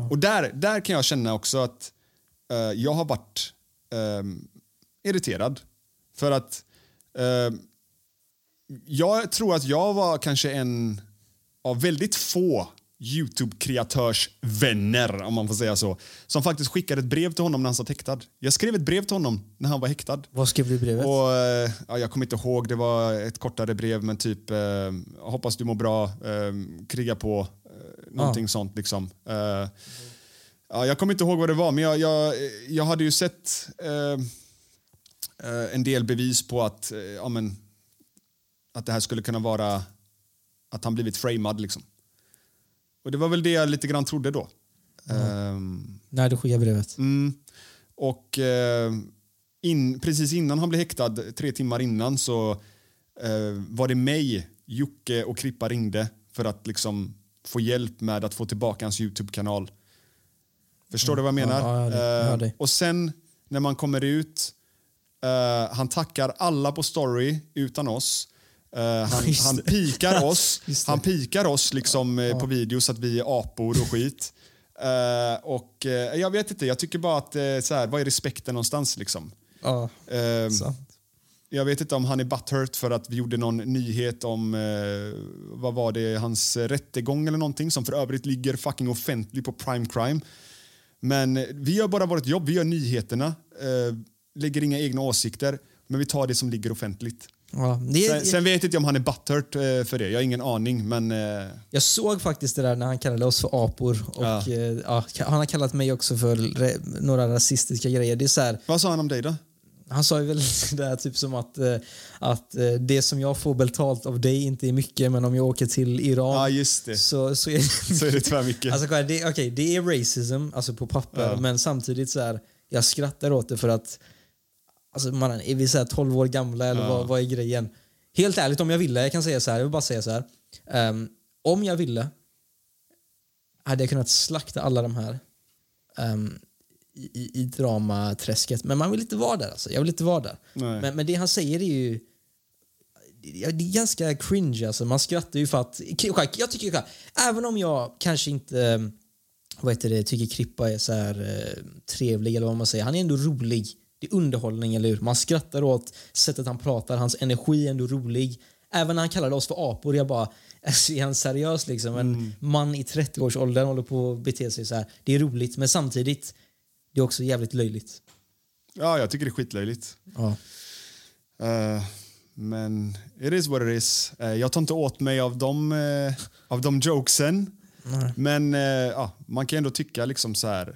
Och där, där kan jag känna också att eh, jag har varit ehm, irriterad. För att eh, jag tror att jag var kanske en av väldigt få Youtube-kreatörsvänner, om man får säga så, som faktiskt skickade ett brev till honom när han satt häktad. Jag skrev ett brev till honom när han var häktad. Vad skrev du i brevet? Och, eh, ja, jag kommer inte ihåg, det var ett kortare brev men typ eh, hoppas du mår bra, eh, kriga på, eh, någonting sånt liksom. Eh, ja, jag kommer inte ihåg vad det var men jag, jag, jag hade ju sett eh, eh, en del bevis på att, ja, men, att det här skulle kunna vara att han blivit framad liksom. Och det var väl det jag lite grann trodde då. Ehm, När du skickade brevet? Mm. Och eh, in, precis innan han blev häktad, tre timmar innan, så eh, var det mig, Jocke och Krippa ringde för att liksom få hjälp med att få tillbaka hans Youtube-kanal. Förstår du vad jag menar? Ja, ja, jag hör dig. Jag Eh, dig. och sen när man kommer ut, eh, han tackar alla på story utan oss. Eh, han, Just han pikar oss, han pikar oss liksom eh, på video så att vi är apor och skit. Eh, och eh, jag vet inte, jag tycker bara att eh, så här, vad är respekten någonstans liksom? Ja, Eh, sant. jag vet inte om han är butthurt för att vi gjorde någon nyhet om, vad var det, hans rättegång eller någonting som för övrigt ligger fucking offentlig på Prime Crime. Men vi gör bara vårt jobb, vi gör nyheterna, lägger inga egna åsikter, men vi tar det som ligger offentligt. Ja, det, Sen, sen vet inte jag om han är butthurt eh, för det, jag har ingen aning, men eh, Jag såg faktiskt det där när han kallade oss för apor. Och, Ja. eh, ja, han har kallat mig också för några rasistiska grejer. Det är så här, vad sa han om dig då? han sa ju väl det där typ som att, att det som jag får betalt av dig inte är mycket men om jag åker till Iran Ja, så, så är det Så är det tyvärr mycket. Alltså, det, okay, det är racism alltså på papper Ja. men samtidigt så här, jag skrattar åt det för att alltså, man, är vi så här 12 år gamla eller vad, vad är grejen? Helt ärligt om jag ville, jag kan säga så här, jag vill bara säga så här. ehm, om jag ville hade jag kunnat slakta alla de här ehm, i, i, dramaträsket. Men man vill inte vara där. Alltså. Jag vill inte vara där. Men, men det han säger är ju Ja, det är ganska cringe alltså. Man skrattar ju för att... Jag tycker även om jag kanske inte eh, vad heter det, tycker Krippa är så här eh, trevlig eller vad man säger. Han är ändå rolig. Det är underhållning, eller hur? Man skrattar åt sättet han pratar. Hans energi är ändå rolig. Även när han kallade oss för apor, jag bara... Alltså, är han seriös liksom? En man i 30-årsåldern håller på att bete sig så här. Det är roligt, men samtidigt det är också jävligt löjligt. Ja, jag tycker det är skitlöjligt. Ja. Eh, men it is what it is. Eh, jag tar inte åt mig av de, eh, av de jokesen. Men eh, ja, man kan ändå tycka liksom så här.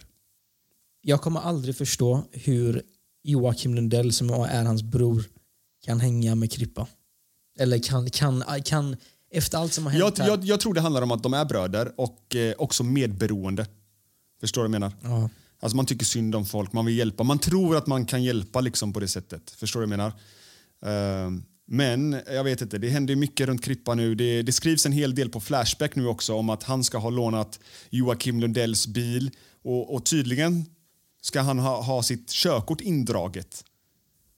Jag kommer aldrig förstå hur Joakim Lundell, som är hans bror, kan hänga med Krippa. Eller kan, kan, kan efter allt som har hänt Jag, jag, jag tror det handlar om att de är bröder och eh, också medberoende. Förstår du vad jag menar? Ja. Alltså man tycker synd om folk, man vill hjälpa. Man tror att man kan hjälpa liksom på det sättet. Förstår du vad jag menar? Eh, men jag vet inte, det händer mycket runt Krippa nu. Det, det skrivs en hel del på Flashback nu också om att han ska ha lånat Joakim Lundells bil och, och tydligen ska han ha, ha sitt körkort indraget.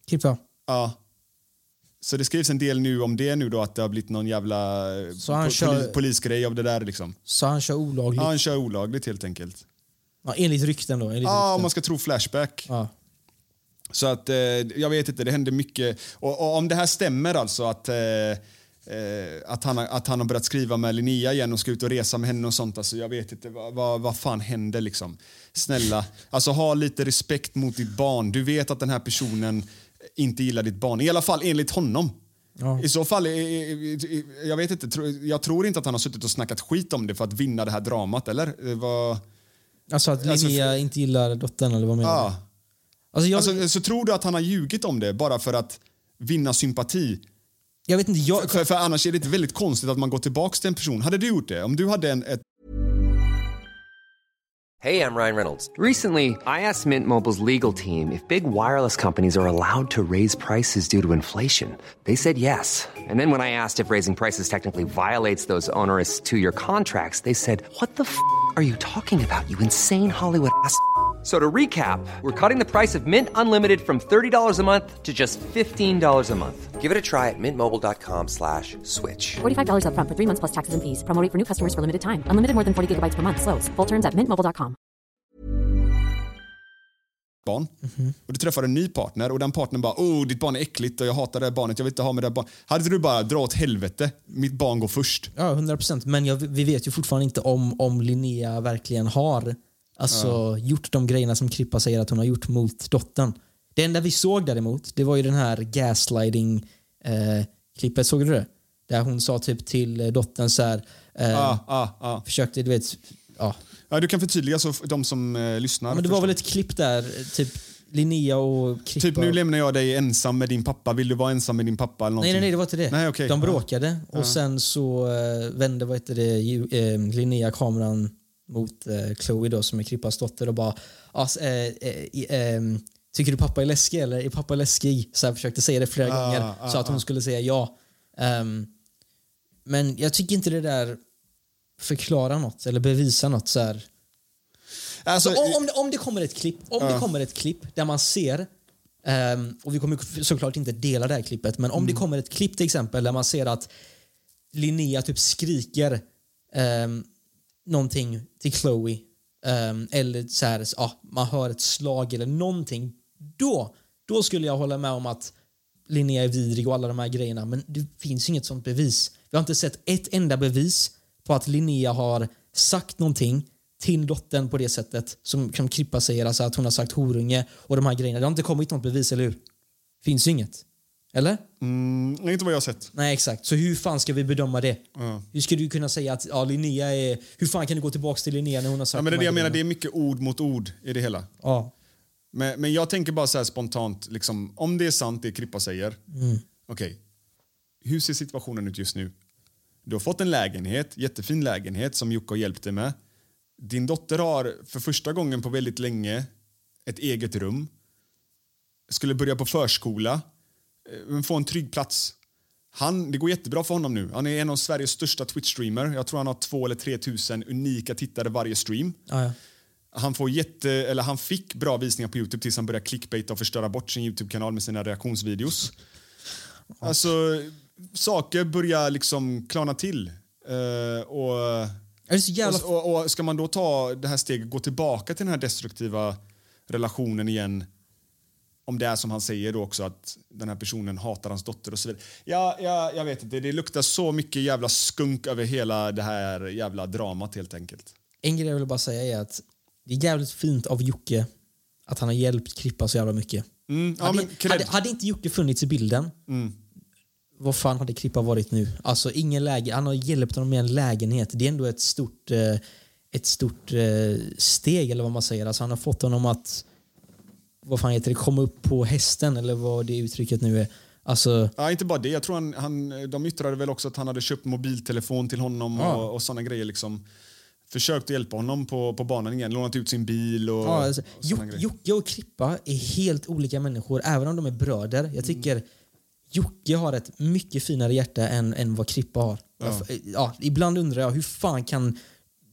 Krippa. Ja. Så det skrivs en del nu om det nu då att det har blivit någon jävla Så han po- kör- poli- polisgrej av det där liksom. Så han kör olagligt? Ja, Ja, han kör olagligt helt enkelt. enligt rykten då? Enligt Ja, om rykten. man ska tro Flashback. ja. Så att eh, jag vet inte, det händer mycket. Och, och om det här stämmer alltså att, eh, eh, att, han, att han har börjat skriva med Linnea igen och ska ut och resa med henne och sånt. Alltså, jag vet inte, vad, vad, vad fan händer liksom? Snälla, alltså ha lite respekt mot ditt barn. Du vet att den här personen inte gillar ditt barn, i alla fall enligt honom. Ja. I så fall, jag vet inte, jag tror inte att han har suttit och snackat skit om det för att vinna det här dramat, eller? Eh, Vad... Alltså att Alltså, Linnea inte gillar dottern eller vad menar du? Ja. Alltså jag, Alltså, så tror du att han har ljugit om det bara för att vinna sympati? Jag vet inte, jag, För, för annars är det inte väldigt konstigt att man går tillbaka till en person. Hade du gjort det? Om du hade en, ett Hey, I'm Ryan Reynolds. Recently, I asked Mint Mobile's legal team if big wireless companies are allowed to raise prices due to inflation. They said yes. And then when I asked if raising prices technically violates those onerous two year contracts, they said, What the f are you talking about, you insane Hollywood ass? So to recap, we're cutting the price of Mint Unlimited from $30 a month to just $15 a month. Give it a try at mintmobile.com slash switch. $45 upfront for three months plus taxes and fees. Promo rate for new customers for limited time. Unlimited more than 40 gigabytes per month. Slows. Full terms at mintmobile.com. barn och du träffar en ny partner och den partnern bara oh ditt barn är äckligt och jag hatar det barnet, jag vill inte ha med det barnet. Hade du bara dra åt helvete, mitt barn går först. Ja, 100 procent. Men jag, vi vet ju fortfarande inte om, om Linnea verkligen har alltså, gjort de grejerna som Krippa säger att hon har gjort mot dottern. Det enda vi såg däremot, det var ju den här gaslighting-klippet. såg du det? Där hon sa typ till eh, dottern så här, eh, Ah, ah, ah. försökte, du vet, ja. Ja, du kan förtydliga så de som eh, lyssnar. Men det var väl ett klipp där, eh, typ Linnea och Krippa. Typ nu lämnar jag dig ensam med din pappa, vill du vara ensam med din pappa? Eller Nej, nej, nej, det var inte det. Nej, okej. De Ja. bråkade och sen så eh, vände vad heter det, eh, Linnea kameran mot eh, Chloe då, som är Krippas dotter och bara "As- eh, eh, eh, Tycker du pappa är läskig eller är pappa läskig? Så jag försökte säga det flera Ah, gånger ah, så att hon ah. skulle säga ja. Ehm, men jag tycker inte det där förklarar något eller bevisar något. Så här. Alltså, Så om, om, det, om det kommer ett klipp om det kommer ett klipp där man ser ehm, och vi kommer såklart inte dela det här klippet men om det kommer ett klipp till exempel där man ser att Linnea typ skriker um, någonting till Chloe um, eller så här, ah, man hör ett slag eller någonting då, då skulle jag hålla med om att Linnea är vidrig och alla de här grejerna men det finns ju inget sånt bevis. Vi har inte sett ett enda bevis på att Linnea har sagt någonting till dottern på det sättet som, som Krippa säger, alltså att hon har sagt horunge och de här grejerna. Det har inte kommit något bevis, eller hur? Finns ju inget. Eller? mm, inte vad jag har sett. Nej, exakt. Så hur fan ska vi bedöma det? Hur ska du kunna säga att ja, Linnea är... Hur fan kan du gå tillbaka till Linnea när hon har sagt Ja, men det är de det jag menar, det är mycket ord mot ord i det hela. Ja. Men, men jag tänker bara så här spontant, liksom, om det är sant det Krippa säger, Mm. okej, hur ser situationen ut just nu? Du har fått en lägenhet, jättefin lägenhet som Jocke har hjälpt dig med. Din dotter har för första gången på väldigt länge ett eget rum. Skulle börja på förskola, få en trygg plats. Han, det går jättebra för honom nu. Han är en av Sveriges största Twitch-streamer. Jag tror han har två eller tre tusen unika tittare varje stream. Ja, ja. Han, får jätte, eller han fick bra visningar på Youtube tills han började clickbaita och förstöra bort sin Youtube-kanal med sina reaktionsvideos. Alltså, saker börjar liksom klarna till. Eh, och, jävla... och, och, och ska man då ta det här steget, gå tillbaka till den här destruktiva relationen igen om det är som han säger då också att den här personen hatar hans dotter och så vidare. Ja, ja, jag vet inte, det luktar så mycket jävla skunk över hela det här jävla dramat helt enkelt. En grej jag vill bara säga är att det är jävligt fint av Jocke att han har hjälpt Krippa så jävla mycket. Mm, ja, hade, men hade, hade inte Jocke funnits i bilden, vad fan hade Krippa varit nu? Alltså ingen läge, han har hjälpt honom med en lägenhet. Det är ändå ett stort, eh, ett stort eh, steg eller vad man säger. Alltså han har fått honom att vad fan heter det, komma upp på hästen eller vad det uttrycket nu är. Alltså, Ja, inte bara det. Jag tror han, han, de yttrade väl också att han hade köpt mobiltelefon till honom Ja. och, och såna grejer. Liksom. Försökt hjälpa honom på, på banan igen, lånat ut sin bil och, Ja, alltså, och såna Jo- grejer. Jocke och Krippa är helt olika människor, även om de är bröder. Mm. Jag tycker Jocke har ett mycket finare hjärta än, än vad Krippa har. Ja. Ja, ibland undrar jag hur fan kan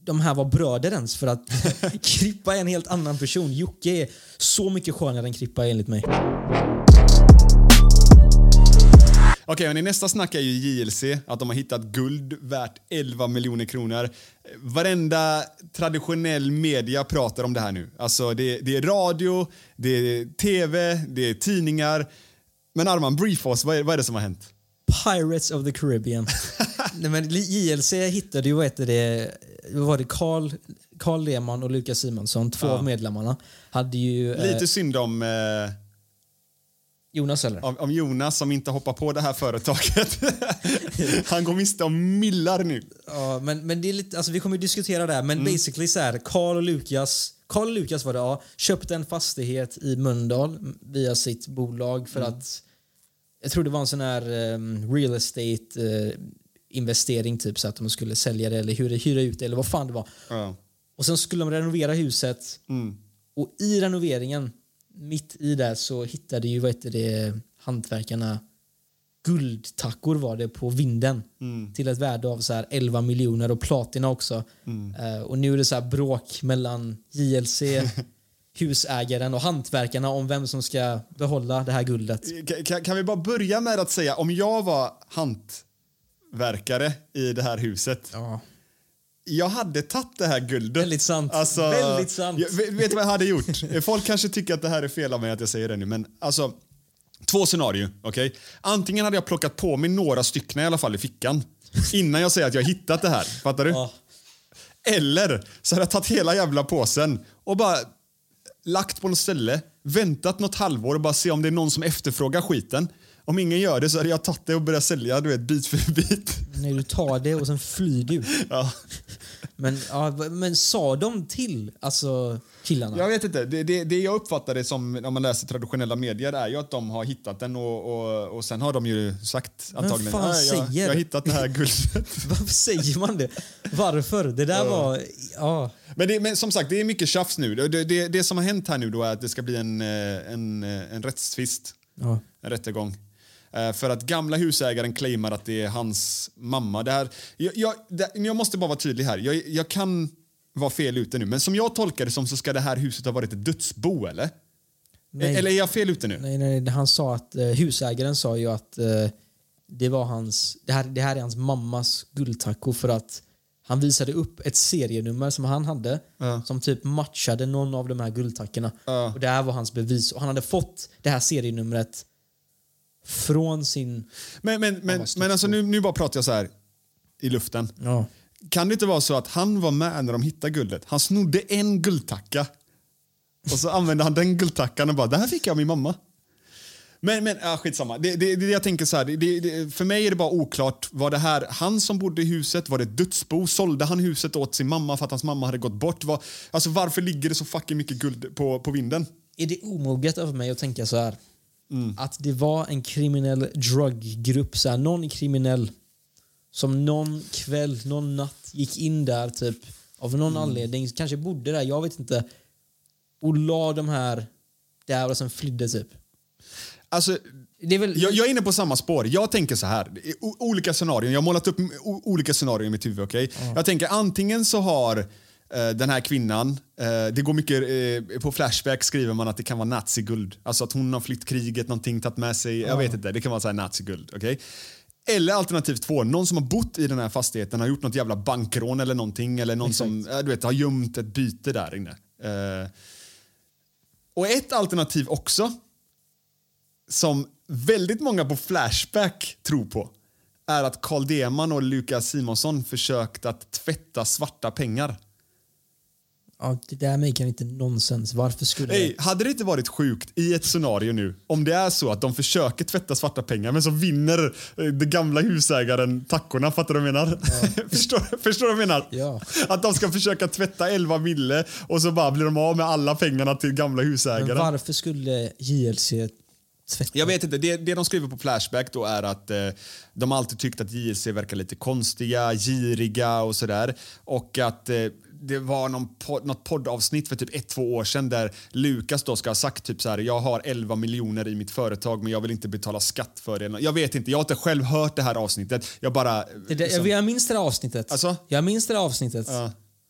de här vara bröder ens? För att Krippa är en helt annan person. Jocke är så mycket skönare än Krippa enligt mig. Okej, i nästa snack är ju JLC, att de har hittat guld värt 11 miljoner kronor. Varenda traditionell media pratar om det här nu. Alltså det, det är radio, det är tv, det är tidningar. Men Arman, brief oss, vad är, vad är det som har hänt? Pirates of the Caribbean. Nej, men JLC hittade ju, vad heter det, vad var det Carl, Carl Lehmann och Lukas Simonsson, två av medlemmarna, hade ju... eh, Lite synd om, eh, Jonas eller? om, om Jonas som inte hoppar på det här företaget. Han går miste om millar nu. Ja, men, men det är lite, alltså vi kommer ju diskutera det här, men basically så här, Carl och Lukas, Carl och Lukas var det, ja, köpte en fastighet i Mölndal via sitt bolag för att, jag tror det var en sån här ehm, real estate eh, investering typ så att de skulle sälja det eller hyra, hyra ut det eller vad fan det var. Ja. Och sen skulle de renovera huset och i renoveringen, mitt i där så hittade ju vad heter det, hantverkarna guldtackor var det på vinden till ett värde av så här 11 miljoner och platina också. Eh, och nu är det så här bråk mellan JLC, husägaren och hantverkarna om vem som ska behålla det här guldet. Ka- Kan, kan vi bara börja med att säga, om jag var hantverkare i det här huset, Ja. jag hade tagit det här guldet. Väldigt sant. Alltså, Väldigt sant. Jag, vet du vad jag hade gjort? Folk kanske tycker att det här är fel av mig att jag säger det nu, men alltså två scenarier. okej? Antingen hade jag plockat på mig några stycken i alla fall i fickan innan jag säger att jag hittat det här. Fattar du? Ja. Eller så hade jag tagit hela jävla påsen och bara lagt på något ställe, väntat något halvår och bara se om det är någon som efterfrågar skiten. Om ingen gör det så hade jag tagit det och börjat sälja du vet, bit för bit. När du tar det och sen flyr du. Ja. Men, ja, men sa de till alltså killarna? Jag vet inte. Det, det, det jag uppfattar det som när man läser traditionella medier är ju att de har hittat den och, och, och sen har de ju sagt antagligen fan "Nej, jag, säger?" jag har hittat det här guldet. Varför säger man det? Varför? Det där var... Ja. Men, det, men som sagt, det är mycket tjafs nu. Det, det, det som har hänt här nu då är att det ska bli en, eh, en, eh, en rättstvist. Ja. En rättegång. Eh, För att gamla husägaren claimar att det är hans mamma. Det här, jag, jag, det, jag måste bara vara tydlig här. Jag, jag kan vara fel ute nu, men som jag tolkar det som så ska det här huset ha varit ett dödsbo, eller? Nej. Eller är jag fel ute nu? Nej, nej, han sa att eh, husägaren sa ju att eh, det var hans, det här, det här är hans mammas guldtackor för att han visade upp ett serienummer som han hade som typ matchade någon av de här guldtackorna. Och det här var hans bevis. Och han hade fått det här serienumret från sin... Men, men, men, men alltså, nu, nu bara pratar jag så här i luften. Ja. Kan det inte vara så att han var med när de hittade guldet? Han snodde en guldtacka och så använde han den guldtackan och bara “det här fick jag av min mamma”. Men, men ja, skitsamma. Det, det, det jag tänker så här, det, det, för mig är det bara oklart. Var det här han som bodde i huset? Var det ett dödsbo? Sålde han huset åt sin mamma för att hans mamma hade gått bort? Var, alltså, varför ligger det så fucking mycket guld på, på vinden? Är det omoget av mig att tänka så här? Att det var en kriminell druggrupp, så här, någon kriminell som någon kväll, någon natt gick in där typ av någon anledning, kanske bodde där, jag vet inte, och la de här där och sen flydde typ. Alltså, Det är väl... Jag, jag är inne på samma spår. Jag tänker så här. o- olika scenarier. Jag har målat upp olika scenarier i mitt huvud. okej? Jag tänker antingen så har den här kvinnan, eh, det går mycket, eh, på Flashback skriver man att det kan vara naziguld. Alltså att hon har flytt kriget, någonting, tagit med sig, jag vet inte, det kan vara så här naziguld. okej? Eller alternativ två, någon som har bott i den här fastigheten har gjort något jävla bankrån eller någonting. Eller någon som eh, du vet, har gömt ett byte där inne. Eh, och ett alternativ också, som väldigt många på Flashback tror på är att Carl Deman och Lukas Simonsson försökt att tvätta svarta pengar. Ja, det där maker inte nonsens. Varför skulle... Hey, hade det inte varit sjukt i ett scenario nu om det är så att de försöker tvätta svarta pengar men så vinner eh, den gamla husägaren tackorna, fattar du vad jag menar? förstår, förstår du vad jag menar? Ja. Att de ska försöka tvätta 11 mille och så bara blir de av med alla pengarna till gamla Men husägaren. varför skulle JLC tvätta? Jag vet inte. Det, det de skriver på Flashback då är att eh, de alltid tyckt att JLC verkar lite konstiga, giriga och sådär. Och att eh, det var någon pod, något poddavsnitt för typ ett, två år sedan där Lukas då ska ha sagt typ så här, jag har 11 miljoner i mitt företag men jag vill inte betala skatt för det. Jag vet inte, jag har inte själv hört det här avsnittet. Jag bara... Det där, liksom- jag minns det där avsnittet. Alltså? Jag minns det där avsnittet.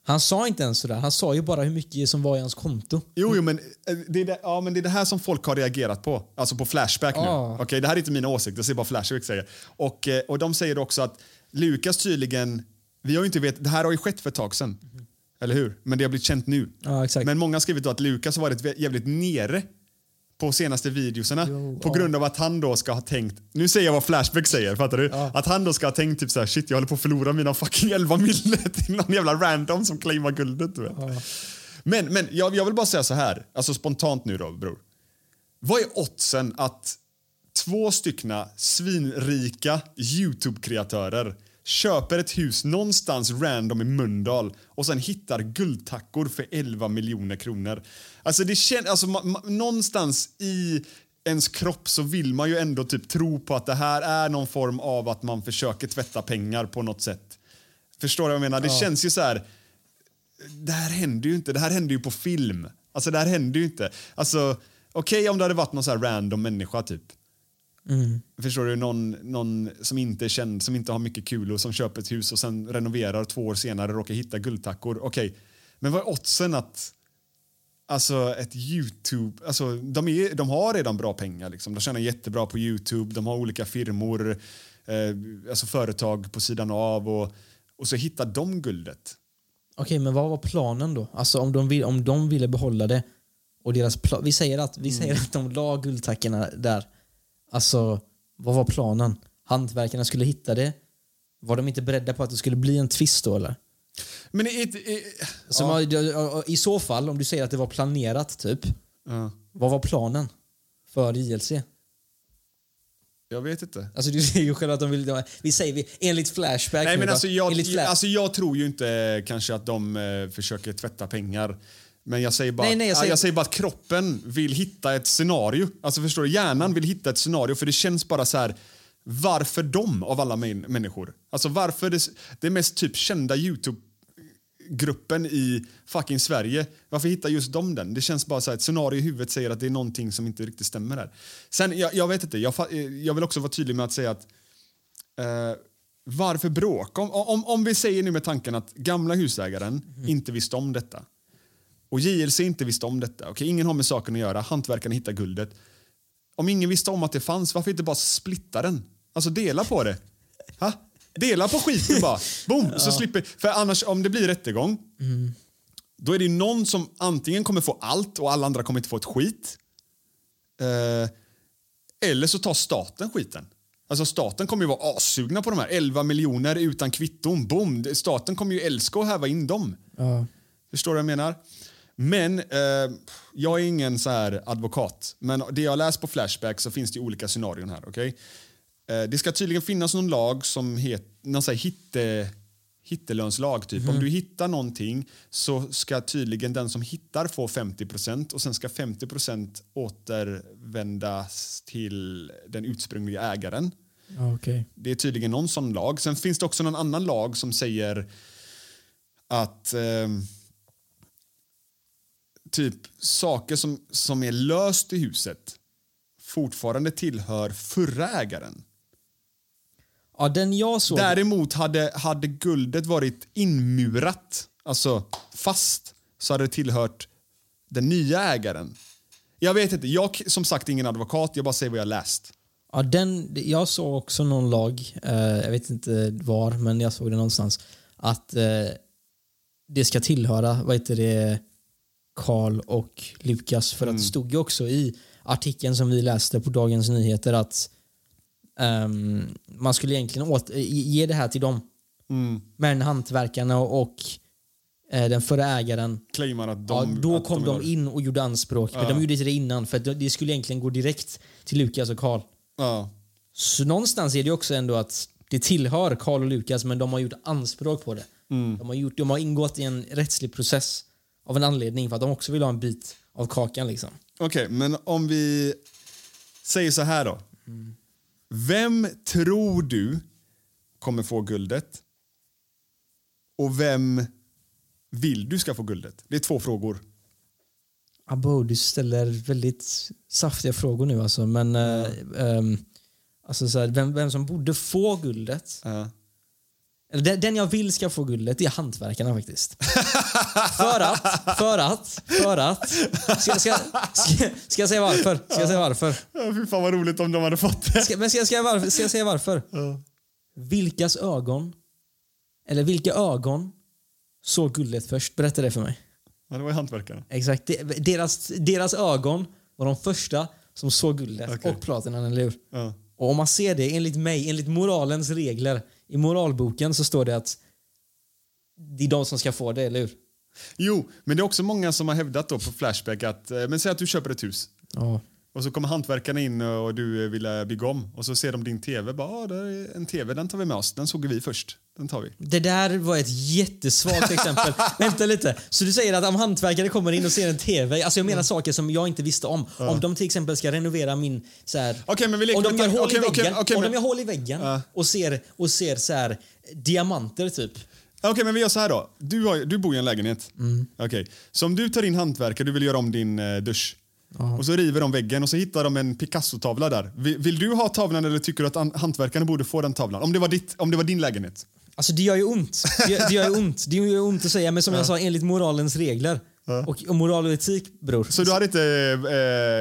Han sa inte ens sådär. Han sa ju bara hur mycket som var i hans konto. Jo, jo men, eh, det är det, ja, men det är det här som folk har reagerat på. Alltså på Flashback nu. Ja. Okej, det här är inte mina åsikter, det är bara Flashback säger. Och, eh, och de säger också att Lukas tydligen, vi har ju inte vet, det här har ju skett för ett tag sedan. Eller hur? Men det har blivit känt nu. Ja, exakt. Men många har skrivit att Lukas har varit jävligt nere på senaste videoserna på grund av att han då ska ha tänkt, nu säger jag vad Flashback säger, fattar du? Att han då ska ha tänkt typ så här, shit jag håller på att förlora mina fucking 11 mille till någon jävla random som claimar guldet. Du vet. Men, men jag, jag vill bara säga så här, alltså spontant nu då bror. Vad är oddsen att två styckna svinrika Youtube-kreatörer köper ett hus någonstans random i Mölndal och sen hittar guldtackor för 11 miljoner kronor. Alltså det känns, alltså ma, ma, någonstans i ens kropp så vill man ju ändå typ tro på att det här är någon form av att man försöker tvätta pengar på något sätt. Förstår du vad jag menar? Det känns ju så här det här händer ju inte. Det här händer ju på film. Alltså det här händer ju inte. Alltså okej okay, om det hade varit någon så här random människa typ. Förstår du? Någon, någon som inte är känd, som inte har mycket kul och som köper ett hus och sen renoverar två år senare och råkar hitta guldtackor. Okej, okay. men vad är oddsen att Alltså ett Youtube, alltså de, är, de har redan bra pengar liksom. De tjänar jättebra på Youtube, de har olika firmor, eh, alltså företag på sidan av och, och så hittar de guldet. Okej, men vad var planen då? Alltså om de, vill, om de ville behålla det och deras vi säger att, vi säger att de la guldtackorna där. Alltså, vad var planen? Hantverkarna skulle hitta det. Var de inte beredda på att det skulle bli en tvist då eller? Men i, ett- i, Så man, I så fall, om du säger att det var planerat typ. ja, Vad var planen för JLC? jag vet inte. Alltså du säger ju själv att de vill... Vi säger vi, enligt Flashback Nej, men alltså jag, enligt Flash- alltså jag tror ju inte eh, kanske att de eh, försöker tvätta pengar. Men jag säger, bara, Nej, nej, jag säger- jag säger bara att kroppen vill hitta ett scenario. Alltså förstår du? Hjärnan vill hitta ett scenario för det känns bara så här varför de av alla män- människor? Alltså varför det, det mest typ kända Youtube gruppen i fucking Sverige. Varför hittar just de den? Det känns bara så här, ett scenario i huvudet säger att det är någonting som inte riktigt stämmer där. Sen, jag, jag vet inte, jag, eh, jag vill också vara tydlig med att säga att eh, varför bråk? Om, om, om vi säger nu med tanken att gamla husägaren inte visste om detta och JLC inte visste om detta. Okej, ingen har med saken att göra. Hantverkarna hittar guldet. Om ingen visste om att det fanns, varför inte bara splitta den? Alltså dela på det. Ha? Dela på skiten bara. Boom! Så slipper, för annars, om det blir rättegång, då är det någon som antingen kommer få allt och alla andra kommer inte få ett skit. Eh, eller så tar staten skiten. Alltså staten kommer ju vara assugna på de här 11 miljoner utan kvitton. Boom! Staten kommer ju älska att häva in dem. Förstår du vad jag menar? Men eh, jag är ingen så här advokat. Men det jag läst på Flashback så finns det olika scenarion här. okej? Eh, det ska tydligen finnas någon lag som heter någon så här hitte, hittelönslag. Typ. Om du hittar någonting så ska tydligen den som hittar få 50% och sen ska 50% återvändas till den ursprungliga ägaren. Okej. Det är tydligen någon sån lag. Sen finns det också någon annan lag som säger att ehm, typ saker som, som är löst i huset fortfarande tillhör förra ägaren. Ja, den jag såg... Däremot hade, hade guldet varit inmurat, alltså fast, så hade det tillhört den nya ägaren. Jag vet inte, jag som sagt ingen advokat, jag bara säger vad jag läst. Ja, den, jag såg också någon lag, eh, jag vet inte var, men jag såg det någonstans, att eh, det ska tillhöra, vad heter det, Karl och Lukas. För att det stod ju också i artikeln som vi läste på Dagens Nyheter att ehm, man skulle egentligen ge det här till dem. Men hantverkarna och, och eh, den förra ägaren Claimar att de... ja, då att kom de de in och gjorde anspråk. Men de gjorde inte det innan för det skulle egentligen gå direkt till Lukas och Karl. Ja. Så någonstans är det också ändå att det tillhör Karl och Lukas men de har gjort anspråk på det. De, har gjort, de har ingått i en rättslig process av en anledning för att de också vill ha en bit av kakan. Liksom. Okej, men om vi säger så här då. Vem tror du kommer få guldet? Och vem vill du ska få guldet? Det är två frågor. Abo, du ställer väldigt saftiga frågor nu alltså. Men eh, ehm, alltså så här, vem, vem som borde få guldet Ja. Eller den, jag vill ska få guldet det är hantverkarna faktiskt. för att, för att, för att. Ska, ska, ska, ska jag säga varför? Ska jag säga varför? Ja, fy fan vad roligt om de hade fått det. Ska, men ska ska, jag varför, ska jag säga varför? Vilkas ögon, eller vilka ögon såg guldet först? Berätta det för mig. Ja, det var ju hantverkarna. Exakt. De- Deras, deras ögon var de första som såg guldet Okej. och platinan, eller hur? Ja. Och om man ser det enligt mig, enligt moralens regler, i moralboken så står det att det är de som ska få det, eller hur? Jo, men det är också många som har hävdat då på Flashback att, eh, men säg att du köper ett hus. Ja. Och så kommer hantverkarna in och du vill eh, bygga om. Och så ser de din tv. Bara, ah, är en tv, den tar vi med oss. Den såg vi först. Den tar vi. Det där var ett jättesvagt exempel. Vänta lite. Så du säger att om hantverkare kommer in och ser en TV, alltså jag menar saker som jag inte visste om. Om de till exempel ska renovera min... Så här, Okej, men vi leker om de gör hål okej, i väggen, okej, om men- de gör hål i väggen Ja. och ser, och ser så här, diamanter typ. Okej, men vi gör så här då. Du, har, du bor i en lägenhet. Mm. Okej. Så om du tar in hantverkare, du vill göra om din eh, dusch. Och så river de väggen och så hittar de en Picasso-tavla där. Vill, vill du ha tavlan eller tycker du att an- hantverkarna borde få den tavlan? Om det var, ditt, om det var din lägenhet. Alltså det gör ju ont. Det det gör ju ont. Det gör ju ont att säga, men som jag sa, enligt moralens regler. Och, och moral och etik, bror. Så du hade inte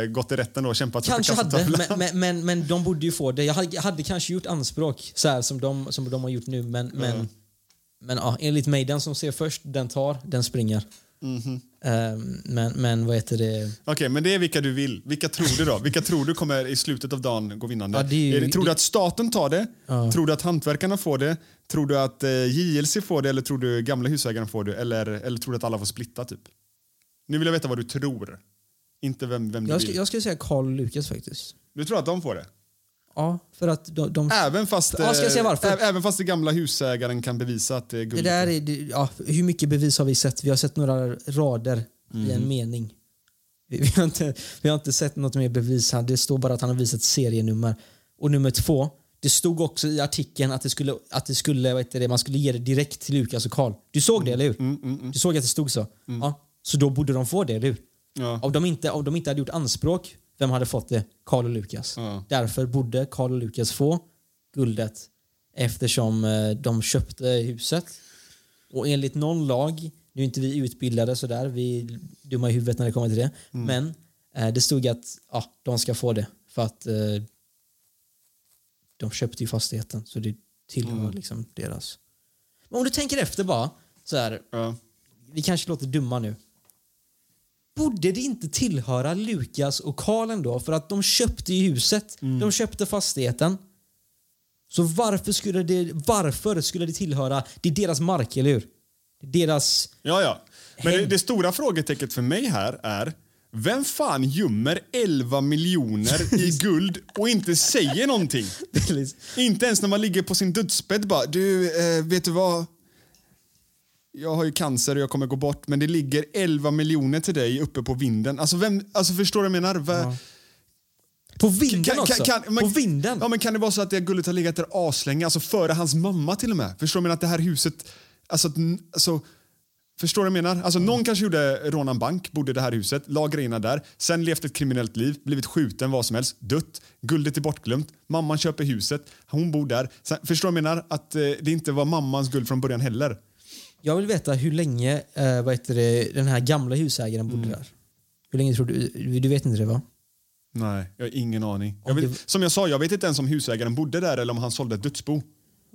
eh, gått i rätten och kämpat för Kanske hade, men, men, men, men de borde ju få det. Jag hade, jag hade kanske gjort anspråk så här, som, de, som de har gjort nu, men, men, men ja, enligt mig, den som ser först, den tar, den springer. Mhm. Ehm, men, men vad heter det? Okej, men det är vilka du vill. Vilka tror du då? Vilka tror du kommer i slutet av dagen gå vinnande? Ja, ju- tror du att staten tar det? Tror du att hantverkarna får det? Tror du att eh, JLC får det eller tror du gamla husägaren får det? Eller, eller tror du att alla får splitta typ? Nu vill jag veta vad du tror. Inte vem, vem du Jag, vill. ska, jag skulle säga Carl och Lukas faktiskt. Du tror att de får det? Ja, för att de... de Även fast, Ja, ska jag säga eh, varför? även fast det gamla husägaren kan bevisa att det är det guld. där är, det, ja, hur mycket bevis har vi sett? Vi har sett några rader i Mhm. en mening. Vi, vi, har inte, vi har inte sett något mer bevis. här. Det står bara att han har visat serienummer. Och nummer två, det stod också i artikeln att det skulle, att det skulle, vad det, man skulle ge det direkt till Lukas och Karl. Du såg det, eller hur? Du såg att det stod så? Ja, så då borde de få det, eller hur? Ja. Om, de inte, om de inte hade gjort anspråk, vem hade fått det? Karl och Lukas. Ja. Därför borde Karl och Lukas få guldet eftersom eh, de köpte huset. Och enligt någon lag, nu är inte vi utbildade sådär, vi är dumma i huvudet när det kommer till det, men eh, det stod att ja, de ska få det för att eh, de köpte ju fastigheten så det tillhör liksom deras. Men om du tänker efter bara, så här, Ja. vi kanske låter dumma nu. Borde det inte tillhöra Lukas och Karl ändå? För att de köpte ju huset, de köpte fastigheten. Så varför skulle det, varför skulle det tillhöra, det är deras mark, eller hur? Deras... Ja, ja. Men det, det stora frågetecknet för mig här är vem fan gömmer 11 miljoner i guld och inte säger någonting? Inte ens när man ligger på sin dödsbädd bara, du, eh, vet du vad? Jag har ju cancer och jag kommer gå bort, men det ligger 11 miljoner till dig uppe på vinden. Alltså, vem, alltså förstår du vad jag menar? Va- På vinden Kan- också! kan- kan- men- på vinden! Ja, men kan det vara så att det guldet har legat där aslänge, alltså före hans mamma till och med? Förstår du vad jag menar? Att det här huset, alltså, alltså Förstår du vad jag menar? Alltså, Någon kanske gjorde råna en bank, bodde i det här huset, la grejerna där, sen levt ett kriminellt liv, blivit skjuten, vad som helst, dött, guldet är bortglömt, mamman köper huset, hon bor där. Sen, förstår du vad jag menar? Att eh, det inte var mammans guld från början heller. Jag vill veta hur länge eh, vad heter det, den här gamla husägaren bodde Mm. där. Hur länge tror du? Du vet inte det va? Nej, jag har ingen aning. Jag vet, Som jag sa, jag vet inte ens om husägaren bodde där eller om han sålde ett dödsbo.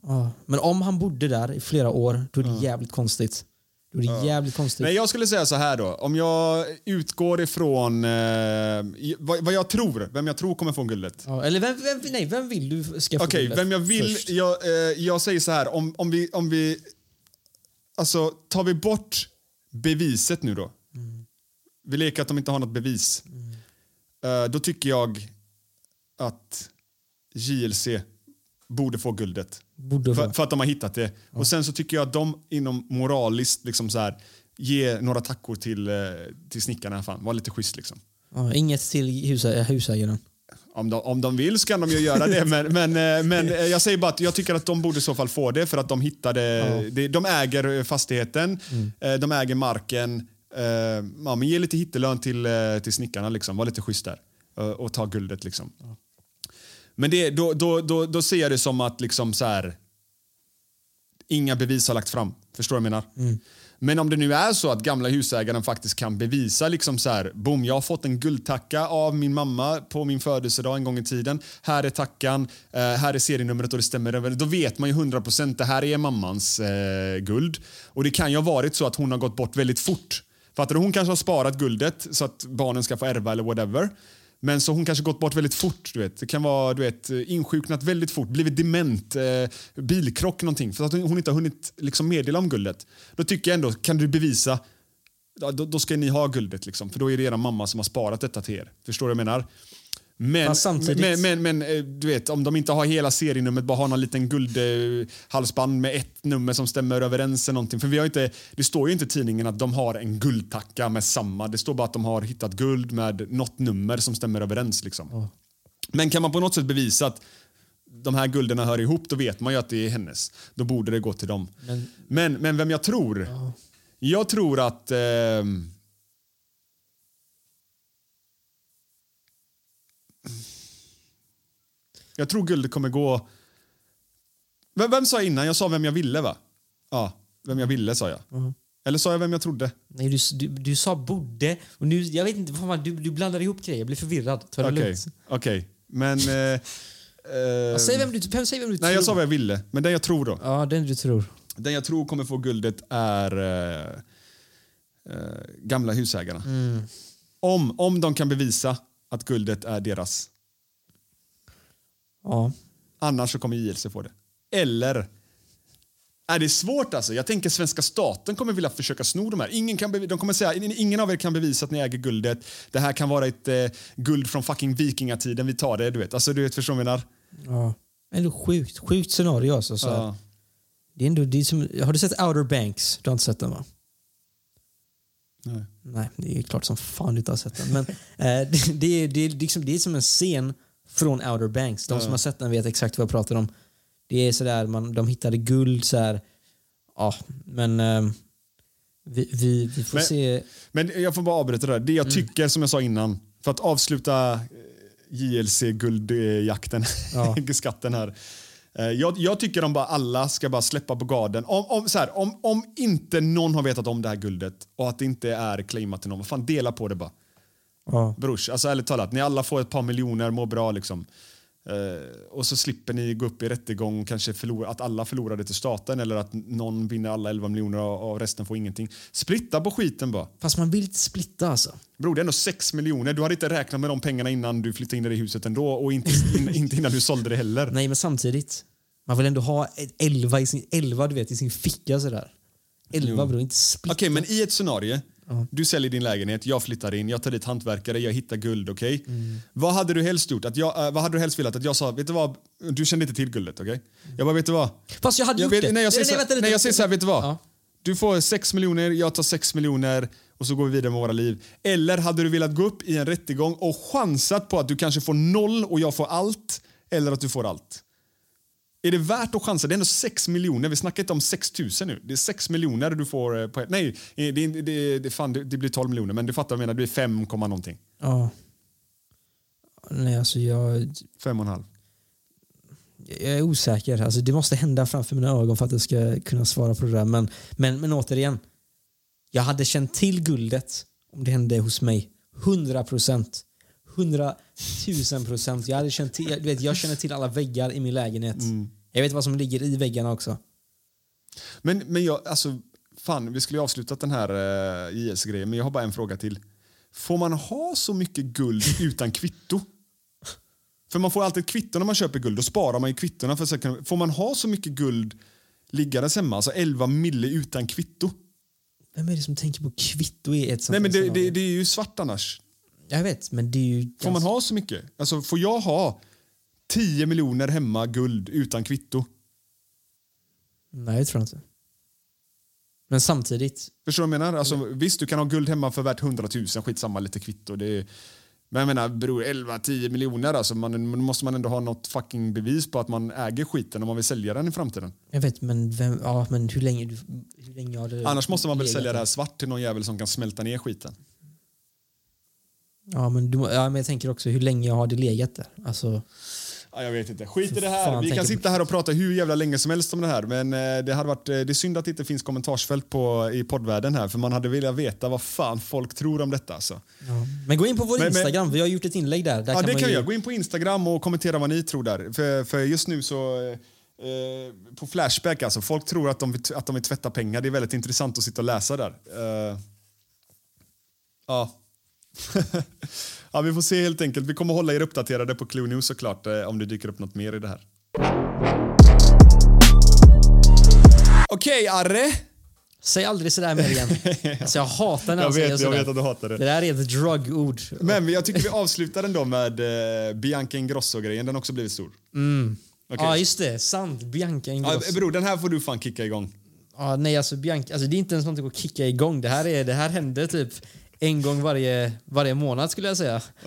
Ja. Men om han bodde där i flera år, då är det jävligt konstigt. Då är det jävligt konstigt. Nej, jag skulle säga så här då. Om jag utgår ifrån eh, vad, vad jag tror, vem jag tror kommer få guldet. Ja, eller vem, vem, nej, vem vill du ska få Okej, guldet vem jag vill... först? Jag, eh, jag säger så här, om, om vi... Om vi alltså, tar vi bort beviset nu då. Vi leker att de inte har något bevis. Eh, då tycker jag att JLC borde få guldet. Borde För, för att de har hittat det. Och sen så tycker jag att de inom moraliskt liksom så här, ge några tackor till, eh, till snickarna. Fan. Var lite schysst liksom. Ja, inget till husa, husägaren. Om de, om de vill så kan de ju göra det, men, men, eh, men eh, jag säger bara att jag tycker att de borde i så fall få det för att de hittade, det, de äger fastigheten, eh, de äger marken. eh, Ja, men ge lite hittelön till, eh, till snickarna, liksom. var lite schysst där. eh, Och ta guldet liksom. Men det, då, då, då, då ser jag det som att liksom så här, inga bevis har lagt fram. Förstår du vad jag menar? Men om det nu är så att gamla husägaren faktiskt kan bevisa liksom så här, boom, jag har fått en guldtacka av min mamma på min födelsedag en gång i tiden. Här är tackan, eh, här är serienumret och det stämmer över. Då vet man ju 100% det här är mammans eh, guld. Och det kan ju ha varit så att hon har gått bort väldigt fort. Fattar du? Hon kanske har sparat guldet så att barnen ska få ärva eller whatever. Men så hon kanske gått bort väldigt fort. Du vet. Det kan vara du vet, insjuknat väldigt fort, blivit dement, eh, bilkrock någonting. För att hon inte har hunnit liksom meddela om guldet. Då tycker jag ändå, kan du bevisa, då, då ska ni ha guldet. Liksom, för då är det er mamma som har sparat detta till er. Förstår du vad jag menar? Men, men, men, men eh, du vet, om de inte har hela serienumret, bara har någon liten guldhalsband med ett nummer som stämmer överens eller någonting. För vi har inte, det står ju inte i tidningen att de har en guldtacka med samma. Det står bara att de har hittat guld med något nummer som stämmer överens. Liksom. Men kan man på något sätt bevisa att de här gulderna hör ihop, då vet man ju att det är hennes. Då borde det gå till dem. Men, men, vem jag tror? Jag tror att... ehm, jag tror guldet kommer gå... Vem, vem sa jag innan? Jag sa vem jag ville, va? Ja, vem jag ville sa jag. Eller sa jag vem jag trodde? Nej, du, du, du sa borde. Och nu, jag vet inte, fan, du, du blandar ihop grejer. Jag blir förvirrad. Ta det Okej, lugnt. okej. Men... Eh, eh, Säg vem du, vem, säg vem du tror. nej, jag sa vad jag ville. Men den jag tror då. Ja, den du tror. Den jag tror kommer få guldet är eh, eh, gamla husägarna. Om, om de kan bevisa att guldet är deras. Ja. Annars så kommer JLC få det. Eller är det svårt alltså? Jag tänker svenska staten kommer vilja försöka sno de här. Ingen, kan de kommer säga ingen av er kan bevisa att ni äger guldet. Det här kan vara ett eh, guld från fucking vikingatiden. Vi tar det, du vet. Alltså du vet, förstår vad jag menar? ja. Ändå sjukt. Sjukt scenario alltså. Så. Ja. Det är ändå, det är som, har du sett Outer Banks? Du har inte sett den va? Nej. Nej, det är klart som fan du inte har sett den. Men eh, det, det, är, det, liksom, det är som en scen från Outer Banks. De som har sett den vet exakt vad jag pratar om. Det är sådär, man, de hittade guld så här. Ja, men eh, vi, vi, vi får Men- se. Men jag får bara avbryta det där. Det jag tycker, som jag sa innan, för att avsluta eh, JLC-guldjakten, Ja. skatten här. Eh, Jag, jag tycker de bara alla ska bara släppa på garden. Om, om, så här, om, om inte någon har vetat om det här guldet och att det inte är claimat till någon, vad fan dela på det bara. Ja. Brors, alltså ärligt talat, ni alla får ett par miljoner, mår bra liksom. Eh, och så slipper ni gå upp i rättegång och kanske förlora, att alla förlorade till staten eller att någon vinner alla 11 miljoner och, resten får ingenting. Splitta på skiten bara. Fast man vill inte splitta alltså. Bror, det är ändå 6 miljoner. Du hade inte räknat med de pengarna innan du flyttade in i det huset ändå och inte, in, inte innan du sålde det heller. Nej, men samtidigt. Man vill ändå ha ett 11 i sin, 11, du vet, i sin ficka sådär. 11 bror, inte splitta. Okej, men i ett scenario. Du säljer din lägenhet, jag flyttar in, jag tar dit hantverkare, jag hittar guld, okej? Vad hade du helst gjort? Att jag, eh, vad hade du helst velat? Att jag sa, vet du vad? Du kände inte till guldet, okej? Jag bara, vet du vad? Fast jag hade Jag gjort vet, det. nej, jag säger nej, så, lite. nej, jag säger så här, vet du vad? Ja. Du får 6 miljoner, jag tar 6 miljoner och så går vi vidare med våra liv. Eller hade du velat gå upp i en rättegång och chansat på att du kanske får noll och jag får allt, eller att du får allt? Är det värt att chansa? Det är ändå 6 miljoner. Vi snackar inte om 6 000 nu. Det är 6 miljoner du får eh, på. Nej, det, det, det, det, fan, det, blir 12 miljoner. Men du fattar vad jag menar. Det blir 5, komma någonting. Ja. Nej, alltså jag, 5,5. jag är osäker. Alltså, det måste hända framför mina ögon för att jag ska kunna svara på det där. Men, men, men återigen. Jag hade känt till guldet om det hände hos mig. 100 procent. 100 000 procent. Jag, hade känt till, jag, vet, jag känner till alla väggar i min lägenhet. Jag vet vad som ligger i väggarna också. Men, men jag, alltså, fan, vi skulle ju avslutat den här uh, JS-grejen, men jag har bara en fråga till. Får man ha så mycket guld utan kvitto? För man får alltid ett kvitto när man köper guld, då sparar man ju kvittona. För sen får man ha så mycket guld liggandes hemma, alltså 11 mille utan kvitto? Vem är det som tänker på kvitto i ett sånt Nej men det, det, det är ju svart annars. Jag vet, men det är ju... Får man ha så mycket? Alltså får jag ha 10 miljoner hemma guld utan kvitto? Nej, jag tror inte. Men samtidigt. Förstår du vad jag menar? Alltså, Visst, du kan ha guld hemma för värt 100 000, skitsamma lite kvitto. Det är, men jag menar, bror, 11-10 miljoner, alltså, man, måste man ändå ha något fucking bevis på att man äger skiten om man vill sälja den i framtiden. Jag vet, men, vem, ja, men hur länge, du- hur länge har det Annars måste man väl sälja det här svart till någon jävel som kan smälta ner skiten. Ja men, du, ja, men jag tänker också hur länge har det legat där? Alltså, Ja, jag vet inte. Skit i det här. fan, Vi kan sitta här och prata hur jävla länge som helst om det här. Men eh, det, hade varit, eh, det är synd att det inte finns kommentarsfält på, i poddvärlden här. För man hade velat veta vad fan folk tror om detta. Alltså. Men gå in på vår Men- men- Instagram, vi har gjort ett inlägg där. där Ja, det man kan ju- jag. Gå in på Instagram och kommentera vad ni tror där. För, för just nu så... eh, Eh, på Flashback alltså. Folk tror att de, att de vill tvätta pengar. Det är väldigt intressant att sitta och läsa där. Eh, Ja. ja, vi får se helt enkelt. Vi kommer hålla er uppdaterade på Clue News såklart eh, om det dyker upp något mer i det här. Okej, Arre. Säg aldrig sådär mer igen. Alltså jag hatar när Jag vet, jag sådär. vet att du hatar det. Det där är ett drugord. Men jag tycker vi avslutar ändå med eh, Bianca Ingrosso-grejen. Den har också blivit stor. Okej. Ja, just det. Sant. Bianca Ja, Ingrosso. bror, den här får du fan kicka igång. Ja, nej, alltså Bianca, alltså det är inte ens något att kicka igång. Det här, är, det här händer typ en gång varje, varje månad skulle jag säga.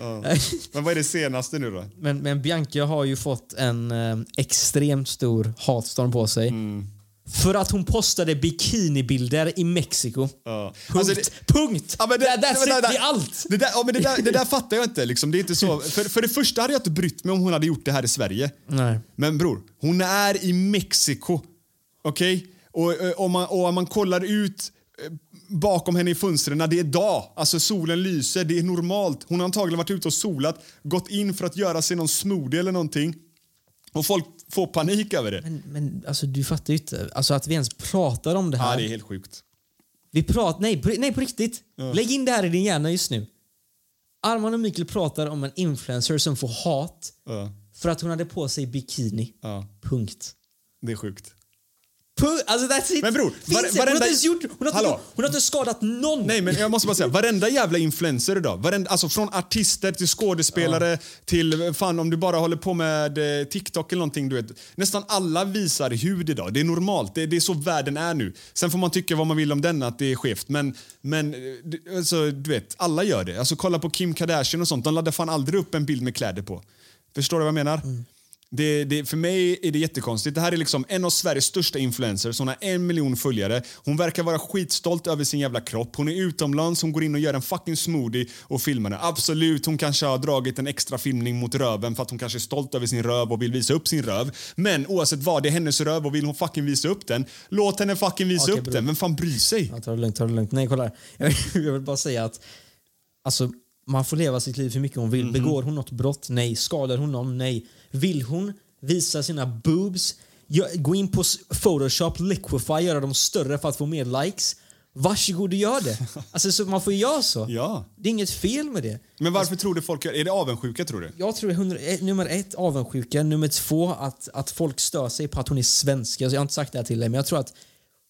Men vad är det senaste nu då? Men, men Bianca har ju fått en eh, extremt stor hatstorm på sig. Mm. För att hon postade bikinibilder i Mexiko. Ja. Punkt. Alltså det- Punkt! Ja, men det, That's men it, det är allt! Det där, ja, men det, där, det där fattar jag inte. Liksom. Det är inte så. För, för det första hade jag inte brytt mig om hon hade gjort det här i Sverige. Nej. Men bror, hon är i Mexiko. Okej? Och, eh, om man, och om man kollar ut eh, bakom henne i fönstren, det är dag. Alltså solen lyser, det är normalt. Hon har antagligen varit ute och solat, gått in för att göra sig någon smoothie eller någonting. Och folk får panik över det. Men, men alltså, du fattar ju inte. Alltså, att vi ens pratar om det här. Ja, det är helt sjukt. Vi pratar, nej, på, nej, på riktigt. Lägg in det här i din hjärna just nu. Arman och Mikael pratar om en influencer som får hat Ja, för att hon hade på sig bikini. ja, Punkt. det är sjukt. Alltså that's it. Men bror, var- det? hon, har varenda- inte gjort, hon, har Hallå? hon har inte skadat någon. Nej, men jag måste bara säga, varenda jävla influencer idag, varenda, alltså från artister till skådespelare till fan om du bara håller på med eh, TikTok eller någonting, du vet. Nästan alla visar hud idag. Det är normalt. Det, det är så världen är nu. Sen får man tycka vad man vill om den, att det är skevt. Men, men eh, alltså, du vet, alla gör det. Alltså kolla på Kim Kardashian och sånt. De laddar fan aldrig upp en bild med kläder på. Förstår du vad jag menar? Det, det, för mig är det jättekonstigt. Det här är liksom en av Sveriges största influencers. Hon har en miljon följare. Hon verkar vara skitstolt över sin jävla kropp. Hon är utomlands, hon går in och gör en fucking smoothie och filmar den. Absolut, hon kanske har dragit en extra filmning mot röven för att hon kanske är stolt över sin röv och vill visa upp sin röv. Men oavsett vad, det är hennes röv och vill hon fucking visa upp den, låt henne fucking visa Okej, upp bror. den. Vem fan bryr sig? Ja, ta det lugnt, ta det lugnt. Nej, kolla här. Jag vill bara säga att alltså, man får leva sitt liv hur mycket hon vill. Mhm. Begår hon något brott? Nej. Skadar hon någon? Nej. Vill hon visa sina boobs? Gå in på Photoshop, liquify, göra dem större för att få mer likes? Varsågod och gör det. Alltså, så man får göra så. Ja. Det är inget fel med det. Men varför tror du folk Är det avundsjuka tror du? Jag tror hundra, eh, nummer ett, avundsjuka. Nummer två, att, att folk stör sig på att hon är svensk. Alltså, jag har inte sagt det här till dig, men jag tror att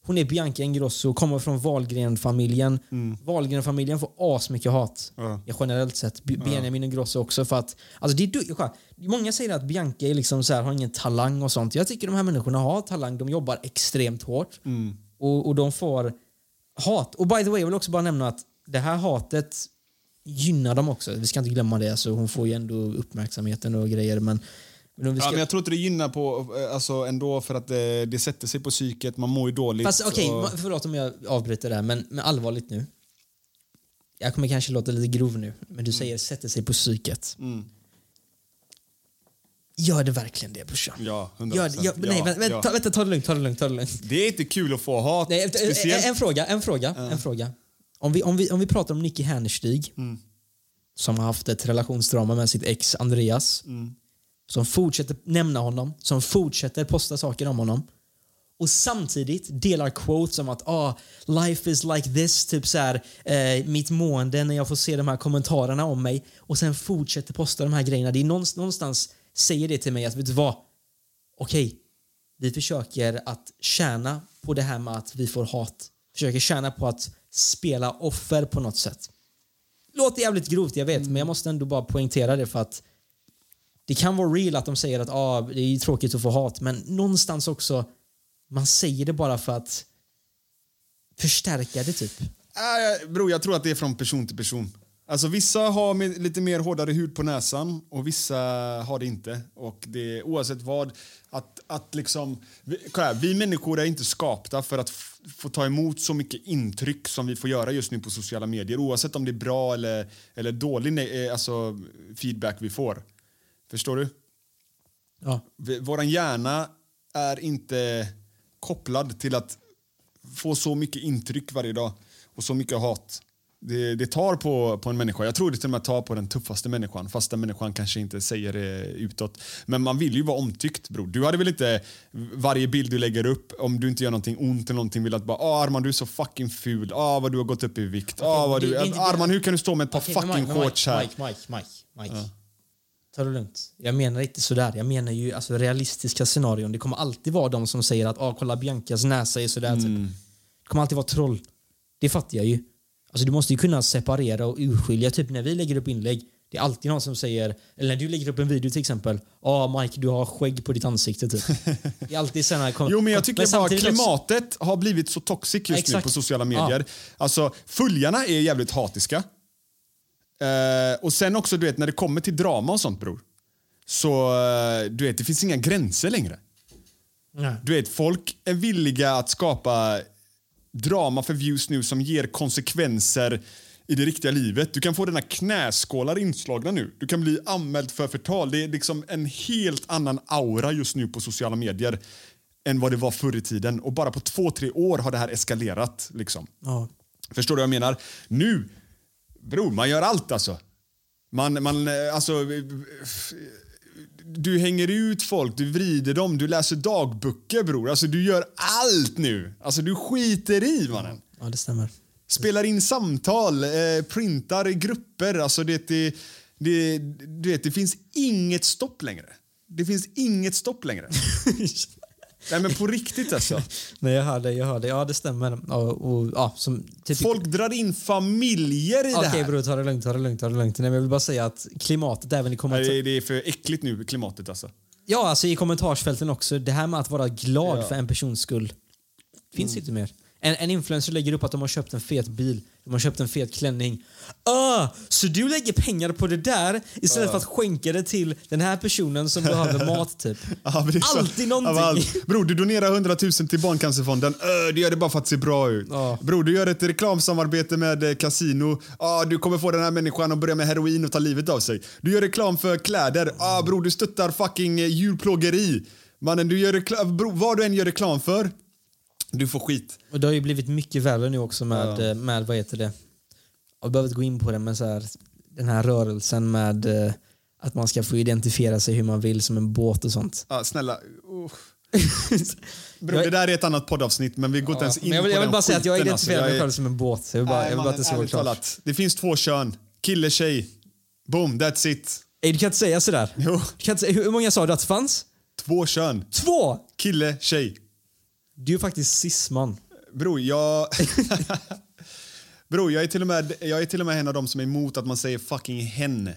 hon är Bianca Ingrosso, kommer från Wahlgren-familjen. Wahlgren-familjen får asmycket hat. Mm. Ja. Generellt sett. B- Benjamin Ingrosso också. För att, alltså det är, många säger att Bianca är liksom så här, har ingen talang och sånt. Jag tycker de här människorna har talang. De jobbar extremt hårt. Mm. Och, och de får hat. Och by the way, jag vill också bara nämna att det här hatet gynnar dem också. Vi ska inte glömma det. Alltså, hon får ju ändå uppmärksamheten och grejer. Men, men ska... Ja, men jag tror inte det gynnar på, eh, alltså ändå för att det, det sätter sig på psyket, man mår ju dåligt. Fast okej, och- förlåt om jag avbryter där, men, men allvarligt nu. Jag kommer kanske låta lite grov nu, men du säger sätter sig på psyket. Mm. Gör det verkligen det brorsan? Ja, 100%. Gör, det- gör, nej, Ja, vänta, ja. ta, vänta, ta det lugnt, ta det lugnt, ta det lugnt. Det är inte kul att få hat. Nej, en, speciellt... en fråga, en fråga, en fråga. Om vi, om, vi, om vi pratar om Nicky Härnerstig, Mm. som har haft ett relationsdrama med sitt ex Andreas, Mm. Som fortsätter nämna honom, som fortsätter posta saker om honom och samtidigt delar quotes om att ah, life is like this, typ så här, eh, mitt mående när jag får se de här kommentarerna om mig och sen fortsätter posta de här grejerna. Det är någonstans, någonstans säger det till mig att vet du vad? Okej, vi försöker att tjäna på det här med att vi får hat. Försöker tjäna på att spela offer på något sätt. Låter jävligt grovt, jag vet, men jag måste ändå bara poängtera det för att det kan vara real att de säger att ah, det är tråkigt att få hat, men någonstans också, man säger det bara för att förstärka det typ. Äh, bro, jag tror att det är från person till person. Alltså Vissa har med, lite mer hårdare hud på näsan och vissa har det inte. Och det är oavsett vad, att, att liksom... Vi, kolla här, vi människor är inte skapta för att få ta emot så mycket intryck som vi får göra just nu på sociala medier. Oavsett om det är bra eller, eller dålig eh, alltså, feedback vi får. Förstår du? Ja. Våran hjärna är inte kopplad till att få så mycket intryck varje dag och så mycket hat. Det, det tar på, på en människa. Jag tror det till och med tar på den tuffaste människan fast den människan kanske inte säger det utåt. Men man vill ju vara omtyckt bror. Du hade väl inte varje bild du lägger upp om du inte gör någonting ont eller någonting vill att bara ah, Arman du är så fucking ful, ah, vad du har gått upp i vikt, ah, vad du, Arman hur kan du stå med ett par men fucking shorts här? Mike, Mike, Mike, Mike. Mike. Ta det lugnt. Jag menar inte sådär. Jag menar ju alltså, realistiska scenarion. Det kommer alltid vara de som säger att ah, kolla Biancas näsa är sådär. Typ. Mm. Det kommer alltid vara troll. Det fattar jag ju. Alltså, du måste ju kunna separera och urskilja. Typ när vi lägger upp inlägg. Det är alltid någon som säger, eller när du lägger upp en video till exempel. Ja ah, Mike, du har skägg på ditt ansikte typ. Det är alltid sådana kom- Jo men jag tycker bara samtidigt också- klimatet har blivit så toxic just nu Exakt. på sociala medier. Alltså följarna är jävligt hatiska. Eh, och sen också du vet när det kommer till drama och sånt bror. Så eh, du vet det finns inga gränser längre. Nej. Du vet folk är villiga att skapa drama för views nu som ger konsekvenser i det riktiga livet. Du kan få dina knäskålar inslagna nu. Du kan bli anmäld för förtal. Det är liksom en helt annan aura just nu på sociala medier än vad det var förr i tiden. Och bara på två, tre år har det här eskalerat. Liksom. Ja. Förstår du vad jag menar? Nu, bror, man gör allt alltså. Man, man, eh, alltså... Du hänger ut folk, du vrider dem, du läser dagböcker bror. Alltså du gör allt nu. Alltså du skiter i mannen. ja, det stämmer. Spelar in samtal, eh, printar i grupper. Alltså det, det, det, du vet, det finns inget stopp längre. Det finns inget stopp längre. Nej men på riktigt alltså. Nej, jag hör det. Jag hör det. Ja, det stämmer. Ja, och, ja, som, typ, Folk drar in familjer i det Okej här. bror, ta det lugnt, ta det lugnt, ta det lugnt. Nej, men jag vill bara säga att klimatet även i kommentarer... det, det är för äckligt nu, klimatet alltså. Ja, alltså i kommentarsfälten också. Det här med att vara glad Ja. för en persons skull. Finns inte mer. En, en influencer lägger upp att de har köpt en fet bil, de har köpt en fet klänning. Ah, så du lägger pengar på det där istället för att skänka det till den här personen som behöver mat typ. Ja, Alltid Ja, någonting. allt. Bror, du donerar 100 000 till Barncancerfonden. Ö, du gör det bara för att se bra ut. Ja. Bror, du gör ett reklamsamarbete med eh, Casino. Ah, du kommer få den här människan att börja med heroin och ta livet av sig. Du gör reklam för kläder. Ah, bror, du stöttar fucking eh, djurplågeri. Mannen, du gör reklam, bror, vad du än gör reklam för, du får skit. Och det har ju blivit mycket värre nu också med, eh, med vad heter det? Jag behöver inte gå in på det men så här, den här rörelsen med eh, att man ska få identifiera sig hur man vill som en båt och sånt. Ah, snälla. Bror, Jag- det där är ett annat poddavsnitt, men vi går inte ens in jag vill, på jag vill den bara säga att jag skiten, identifierar alltså. mig är- själv som en båt. Jag vill bara, jag vill bara att det ska klart. Det finns två kön. Kille, tjej. Boom, that's it. Ey, du kan inte säga sådär. Jo. Du kan inte hur många sa du att det fanns? Två kön. Två! Kille, tjej. Du är faktiskt cisman. Bror, jag... Bror, jag är, till och med, jag är till och med en av dem som är emot att man säger fucking hen.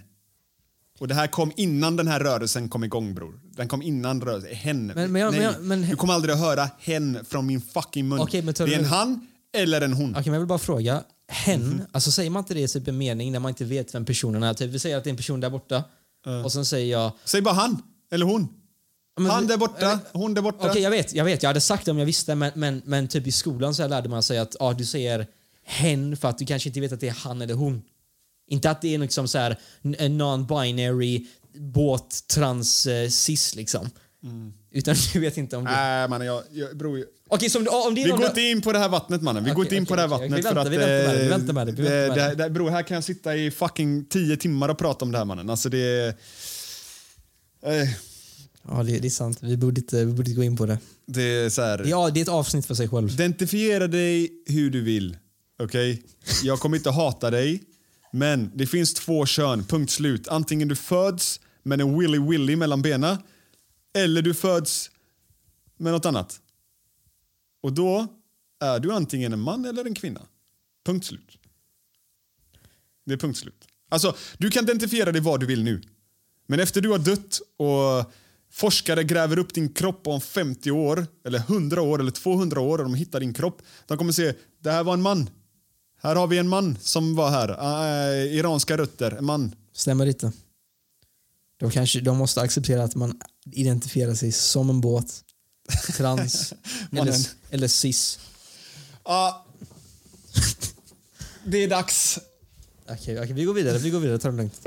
Och det här kom innan den här rörelsen kom igång bror. Den kom innan rörelsen. Hen. Men- men jag- Nej, men jag- men- du kommer aldrig att höra hen från min fucking mun. Okej, men tar det är du- en han eller en hon. Okej, men jag vill bara fråga. Hen, Mhm. alltså säger man inte det i typ en mening när man inte vet vem personen är? Typ, vi säger att det är en person där borta och sen säger jag... Säg bara han eller hon. Men- han där borta, hon där borta. Okej, jag vet, jag vet. Jag hade sagt det om jag visste, men, men, men typ i skolan så lärde man sig att ja, du säger hen för att du kanske inte vet att det är han eller hon. Inte att det är liksom så här non-binary båt trans cis liksom. Utan du vet inte om du... Nej mannen, jag, jag, bror. Okej, så om, om det är Vi någon går inte in på det här vattnet mannen. Vi går Okej, inte in på okej, det här vattnet Vi väntar, för att... vi väntar med det, vi eh, väntar med det, vi väntar med det. det, det, bror, här kan jag sitta i fucking tio timmar och prata om det här mannen. Alltså det. Eh, Ja, det, det är sant. Vi borde, inte, vi borde inte gå in på det. det är så här... Ja, det är ett avsnitt för sig själv. Identifiera dig hur du vill. Okej? Jag kommer inte hata dig. Men det finns två kön, punkt slut. Antingen du föds med en willy willy mellan benen eller du föds med något annat. Och då är du antingen en man eller en kvinna. Punkt slut. Det är punkt slut. Alltså, du kan identifiera dig vad du vill nu. Men efter du har dött och forskare gräver upp din kropp om 50 år, eller 100 år, eller 200 år och de hittar din kropp. De kommer se, det här var en man. Här har vi en man som var här. Äh, iranska rötter, en man. Stämmer inte. De, kanske, de måste acceptera att man identifierar sig som en båt, trans eller, eller cis. Ja. det är dags. Okej, okej, vi går vidare. Vi går vidare. Ta det lugnt.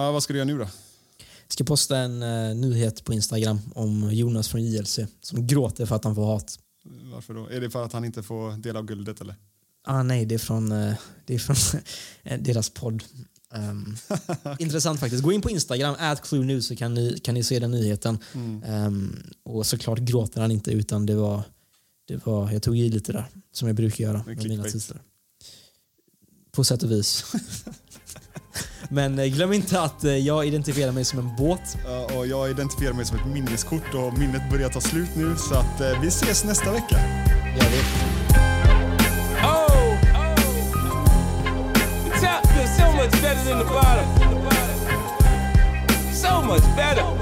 Ja, vad ska du göra nu då? Jag ska posta en eh, nyhet på Instagram om Jonas från JLC som gråter för att han får hat. Varför då? Är det för att han inte får del av guldet eller? Ah, nej, det är från, eh, det är från eh, deras podd. Um, intressant faktiskt. Gå in på Instagram, Clue News, så kan ni, kan ni se den nyheten. Mm. Um, och såklart gråter han inte utan det var, det var, jag tog i lite där som jag brukar göra med mina titlar. På sätt och vis. Men eh, glöm inte att eh, jag identifierar mig som en båt. Och jag identifierar mig som ett minneskort och minnet börjar ta slut nu så att eh, vi ses nästa vecka. Gör vi. Oh, oh. The top feels so much better than the bottom. So much better.